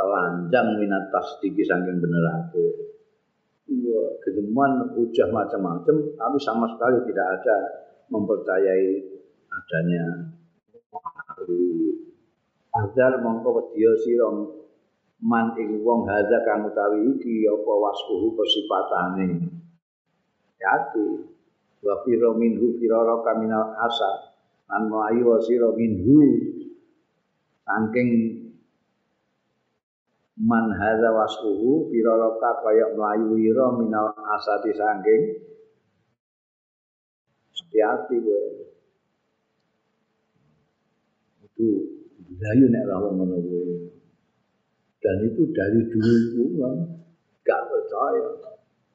telanjang minat tasdiki saking benerake Wah, gedeman hujah macam-macam tapi sama sekali tidak ada mempercayai adanya Azal mongko wedya sira man ing wong hadza kang utawi iki apa wasfuhu yati wa fira minhu firara kaminal asa lan mlayu wasira minhu. Saking man hadza wasfuhu firara kaya mlayu ira minal asati saking hati-hati kowe itu layu nek ora ngono dan itu dari dulu itu gak percaya.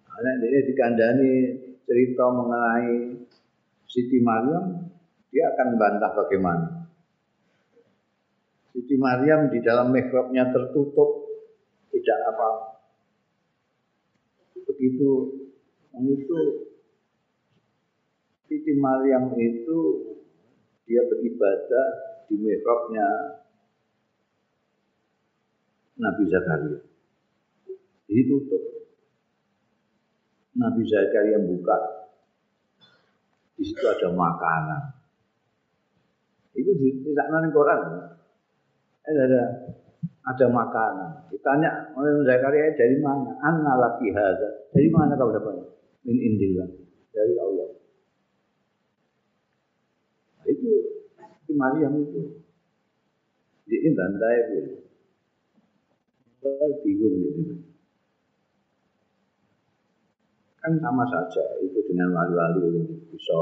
Karena dia dikandani cerita mengenai Siti Maryam, dia akan bantah bagaimana. Siti Maryam di dalam mihrabnya tertutup, tidak apa. Begitu itu Siti Maryam itu dia beribadah di mihrabnya Nabi Zakaria. Ditutup. Nabi Zakaria buka. Di situ ada makanan. Itu di sana Quran. Ada ada makanan. Ditanya oleh Zakaria dari mana? Anna laki hadza. Dari mana kau dapat? Min indillah. Dari Allah. Nah, itu itu Maryam itu. Jadi bantai itu bingung gitu. Kan sama saja itu dengan wali-wali yang bisa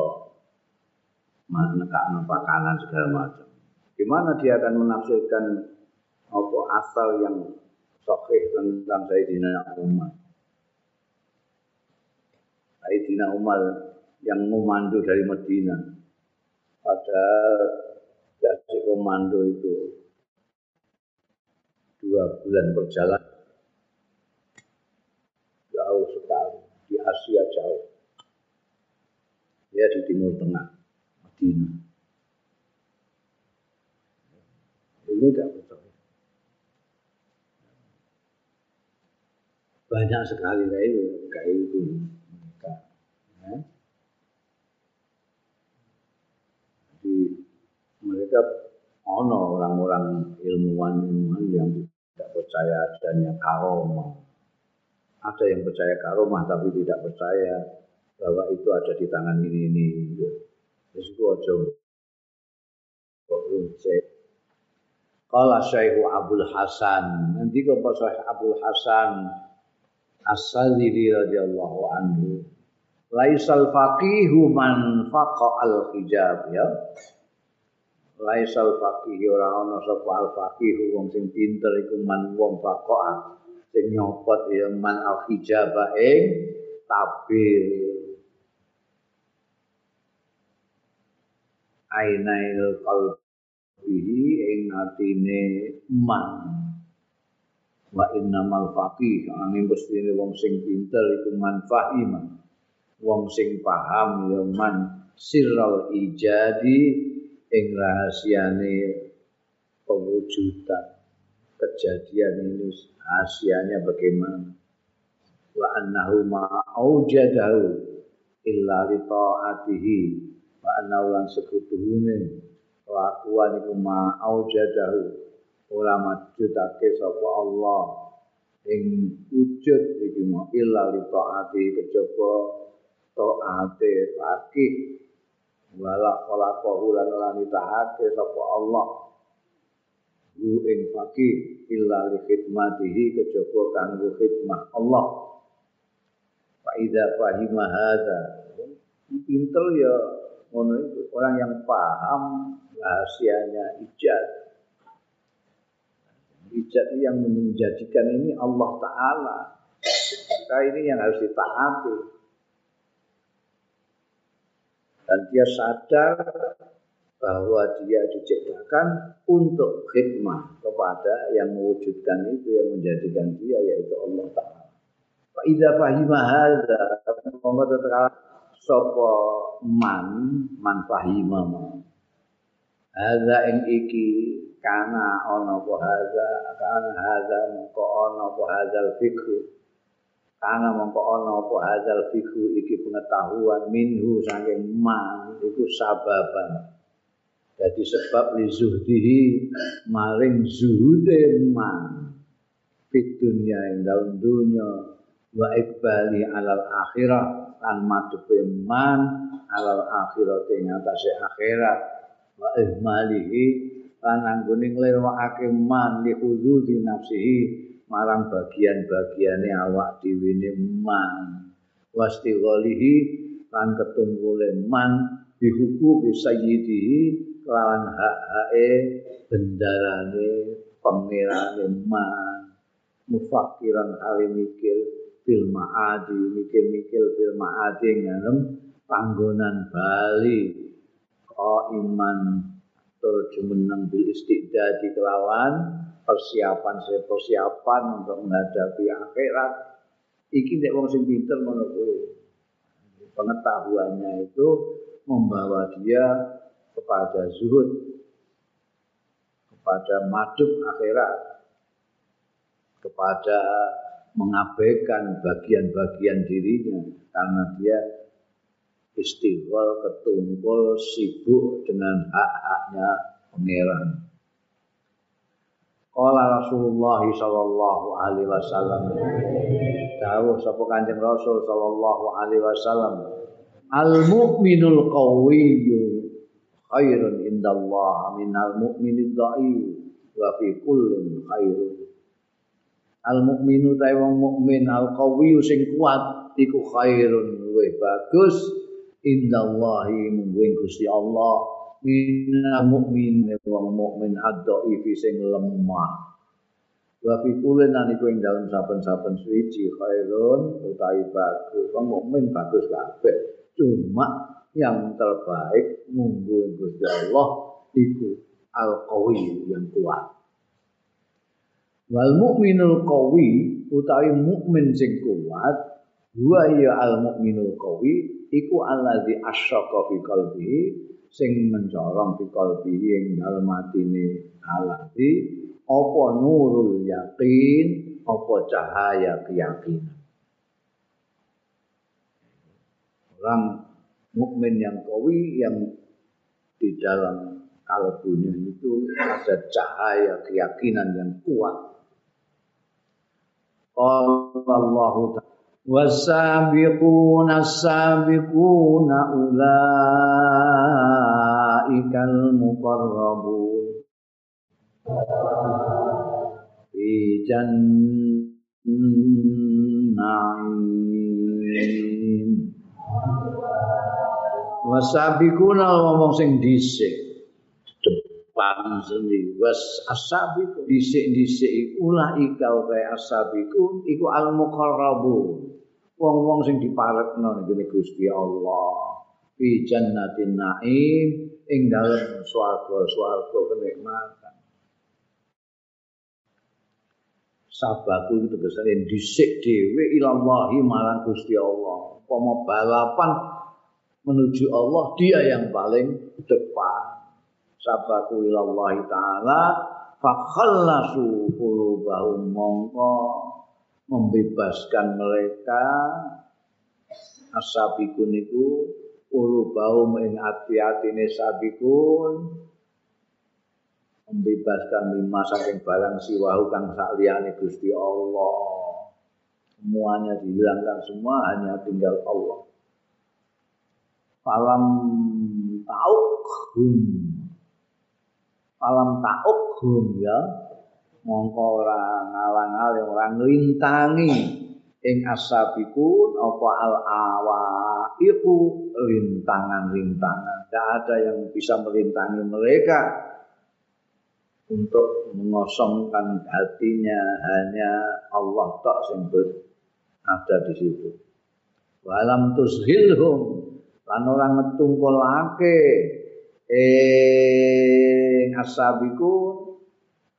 menekak makanan segala macam. Gimana dia akan menafsirkan apa asal yang sahih tentang Sayyidina Umar. Sayyidina Umar yang memandu dari Medina. Padahal dari komando itu. Dua bulan berjalan. Jauh sekali. Di Asia jauh. Ya di Timur Tengah Madinah. Ini tidak percaya banyak sekali kayak itu kayak itu mereka ya. Jadi mereka ono orang-orang ilmuwan-ilmuwan yang tidak percaya adanya karomah. Ada yang percaya karomah tapi tidak percaya bahwa itu ada di tangan ini ini. Terus itu aja Kala Syekh Abdul Hasan, nanti kau Syekh Abdul Hasan As-Sadili radhiyallahu anhu. Laisal faqihu man faqa al-hijab ya laisal faqih ora ana sapa al faqih wong sing pinter iku man wong faqah sing nyopot ya man al hijaba ing tabir ainail qalbihi ing atine man wa innamal faqih ane mestine wong sing pinter iku man fahima wong sing paham ya man sirral ijadi ing rahasiane pewujudan. Kejadian ini rahasianya bagaimana? Wa annahu ma aujadahu illa li taatihi. Wa annahu lan sekutuhune kelakuan iku ma aujadahu ora majudake sapa Allah. Ing wujud iki mau illa li taati kejaba taate fakih wala khalaqahu lan lan ditahake sapa Allah. Hu ing faqih illa li khidmatihi kejaba kanggo khidmah Allah. Fa idza fahima hadza. Pinter ya ngono orang yang paham rahasianya ijaz ijaz yang menjadikan ini Allah Ta'ala maka ini yang harus ditaati dan dia sadar bahwa dia diciptakan untuk khidmah kepada yang mewujudkan itu yang menjadikan dia yaitu Allah Taala. Fa idza fahima hadza tetra sapa man man fahima ma. Hadza ing iki kana ana apa hadza? Kana hadza mongko ana apa hadzal fikhu? Kana mongko ana apa hadzal fikhu iki pengetahuan minhu saking man iku sababan. Jadi sebab li zuhdihi maring zuhude man fit dunya ing dalem dunya wa ikbali alal akhirah lan madhepe man alal akhirat ing atase akhirat wa ihmalihi lan anggone nglewakake man li huzudi nafsihi marang bagian-bagiane awak dhewe man. Wastighalihi lan ketunggule man dihukum sayyidihi kelawan hak-hake bendarane pangerane man. Mufakiran kali mikir fil ma'adi mikir-mikir fil ma'adi ngalem panggonan bali ko iman tur jumeneng bil istiqdadi kelawan persiapan saya persiapan untuk menghadapi akhirat. Iki nek wong sing pinter ngono pengetahuannya itu membawa dia kepada zuhud, kepada maduk akhirat, kepada mengabaikan bagian-bagian dirinya karena dia istighfar, ketumpul, sibuk dengan hak-haknya pangeran. Qala Rasulullah sallallahu alaihi wasallam. Dawuh sapa Kanjeng Rasul sallallahu alaihi wasallam. Al mukminul qawiyyu khairun indallah minal mu'minid dhaif wa fi kullin khairun al mukminu ta wong mukmin al qawiyyu sing kuat iku khairun luwih bagus indallahi mungguing Gusti Allah. Minal mukmin wong mukmin ad-dhaif sing lemah. Wa fi kullin iku ing dalem saben-saben suci khairun utawi bagus. Wong mukmin bagus kabeh. Cuma yang terbaik munggu Gusti Allah itu al-qawi yang kuat. Wal mukminul qawi utawi mukmin sing kuat wa ya al mukminul qawi iku allazi asyaqa fi qalbihi sing mencorong fi qalbihi ing dalem atine alazi apa nurul yakin apa cahaya keyakinan. Orang mukmin yang kawi yang di dalam kalbunya itu ada cahaya keyakinan yang kuat. Allah والسابقون السابقون أولئك المقربون في جنة wasabikuna ngomong sing dhisik depan sendiri was asabiku. Dhisik-dhisik ulah ikal kae asabiku iku al muqarrabun wong-wong sing diparekno ning Gusti Allah. Fi jannatin naim ing dalem swarga-swarga kenikmatan. Sabaku itu tegesane dhisik dhewe ilallahi marang Gusti Allah. Apa balapan menuju Allah dia yang paling depan sabaku ilallahi ta'ala fakhallasu qulubahum mongko membebaskan mereka. Asabikun itu qulubahum ing ati-atine sabikun. Membebaskan lima saking barang siwahu kang sakliyane Gusti Allah. Semuanya dihilangkan semua hanya tinggal Allah. Falam taukhum Falam ta'ukhum ya. Mongko ora ngalang-alang ora nglintangi. Ing asabikun apa al awa itu rintangan-rintangan tidak ada yang bisa melintangi mereka. Untuk mengosongkan hatinya hanya Allah tak sing ada di situ. Walam tushilhum lan ora ngetungkolake ing asabiku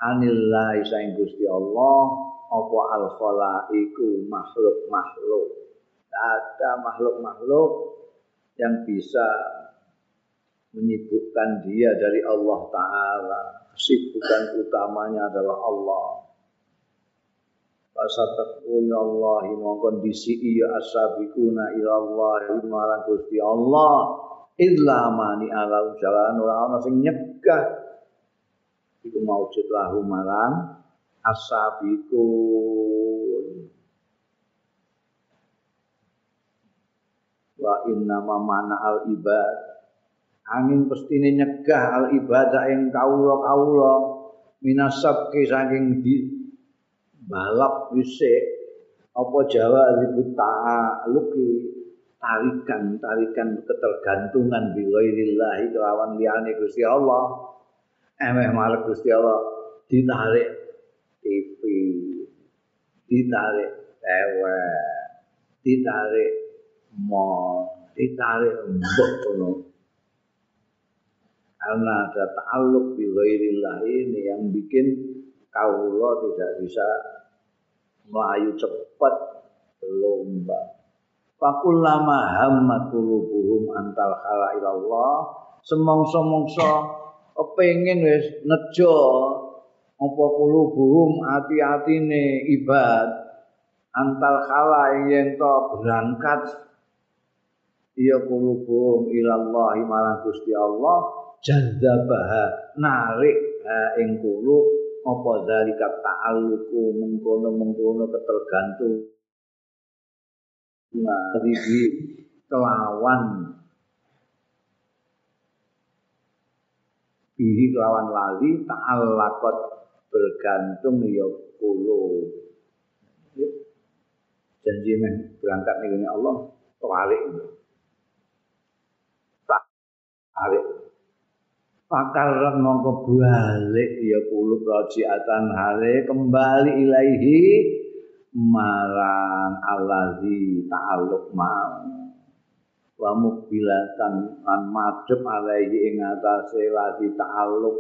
anillahi saing Gusti Allah apa al khalaiku makhluk-makhluk ada makhluk-makhluk yang bisa menyibukkan dia dari Allah taala. Kesibukan utamanya adalah Allah. Fasatakun Allah mau kondisi iya asabikuna ilallah marang Gusti Allah illa mani ala jalan. Ora ana sing nyegah. Iku maujud lahu marang asabikun wa inna mana al ibad. Angin pestine nyegah al ibadah ing kawula-kawula minasab ke saking di balap wisik apa Jawa ribut ta'aluki tarikan tarikan ketergantungan bi ghairillahi kelawan liyane Gusti Allah emeh marek Gusti Allah ditarik TV ditarik tewe ditarik mo ditarik mbok kono karena ada ta'aluk bi ghairillah ini yang bikin kaulo tidak bisa melayu cepat berlomba. Fakullama hammat qulubuhum antal khala ilallah. Semongso-mongso kepengin wis nejo apa qulubuhum ati-atine ibad. Antal khala yen to berangkat. Iya qulubuhum ilallah marang Gusti Allah. Jadzabah narik ing qulub. Apa zalika ta'alluqu mengkono-mengkono ketergantung di kelawan. Bihi kelawan lali ta'allaqat bergantung ya kulo janji men berangkat nih Allah tak tarik Pakarat mongko balik ya kulub rojiatan hale kembali ilaihi marang alazi ta'aluk mau. Wa mukbilatan lan madhep alaihi ing atase lazi ta'aluk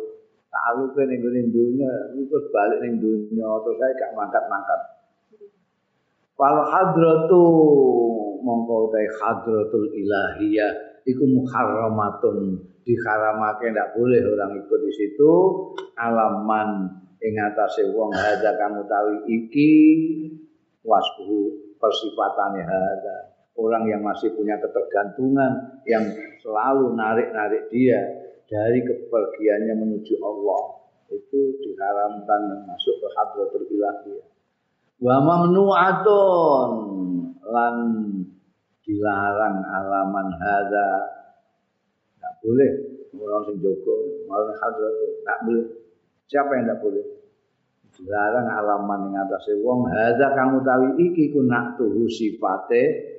ta'aluk ning ngene dunya terus balik ning dunya terus saya gak mangkat-mangkat. Wal hadratu mongko te hadratul ilahiyah iku muharramatun diharamake ndak boleh orang ikut di situ alaman ing atase wong hadza kang utawi iki? Wasbuhu persifatane hadza. Orang yang masih punya ketergantungan yang selalu narik-narik dia dari kepergiannya menuju Allah itu diharamkan masuk ke hadratul ilahiyah wa mamnu'atun lan dilarang alaman hadza. Boleh orang sing jogo malah hadrat tak boleh. Siapa yang tak boleh dilarang alaman yang atas wong hadza kamu tahu iki ku nak tuhu sifate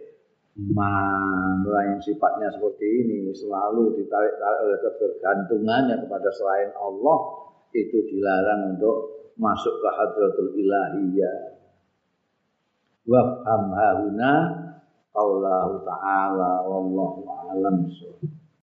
yang sifatnya seperti ini. Selalu ditarik-tarik oleh ketergantungannya kepada selain Allah itu dilarang untuk masuk ke hadratul ilahiyah. Wa faham hauna Allah ta'ala wallahu a'lam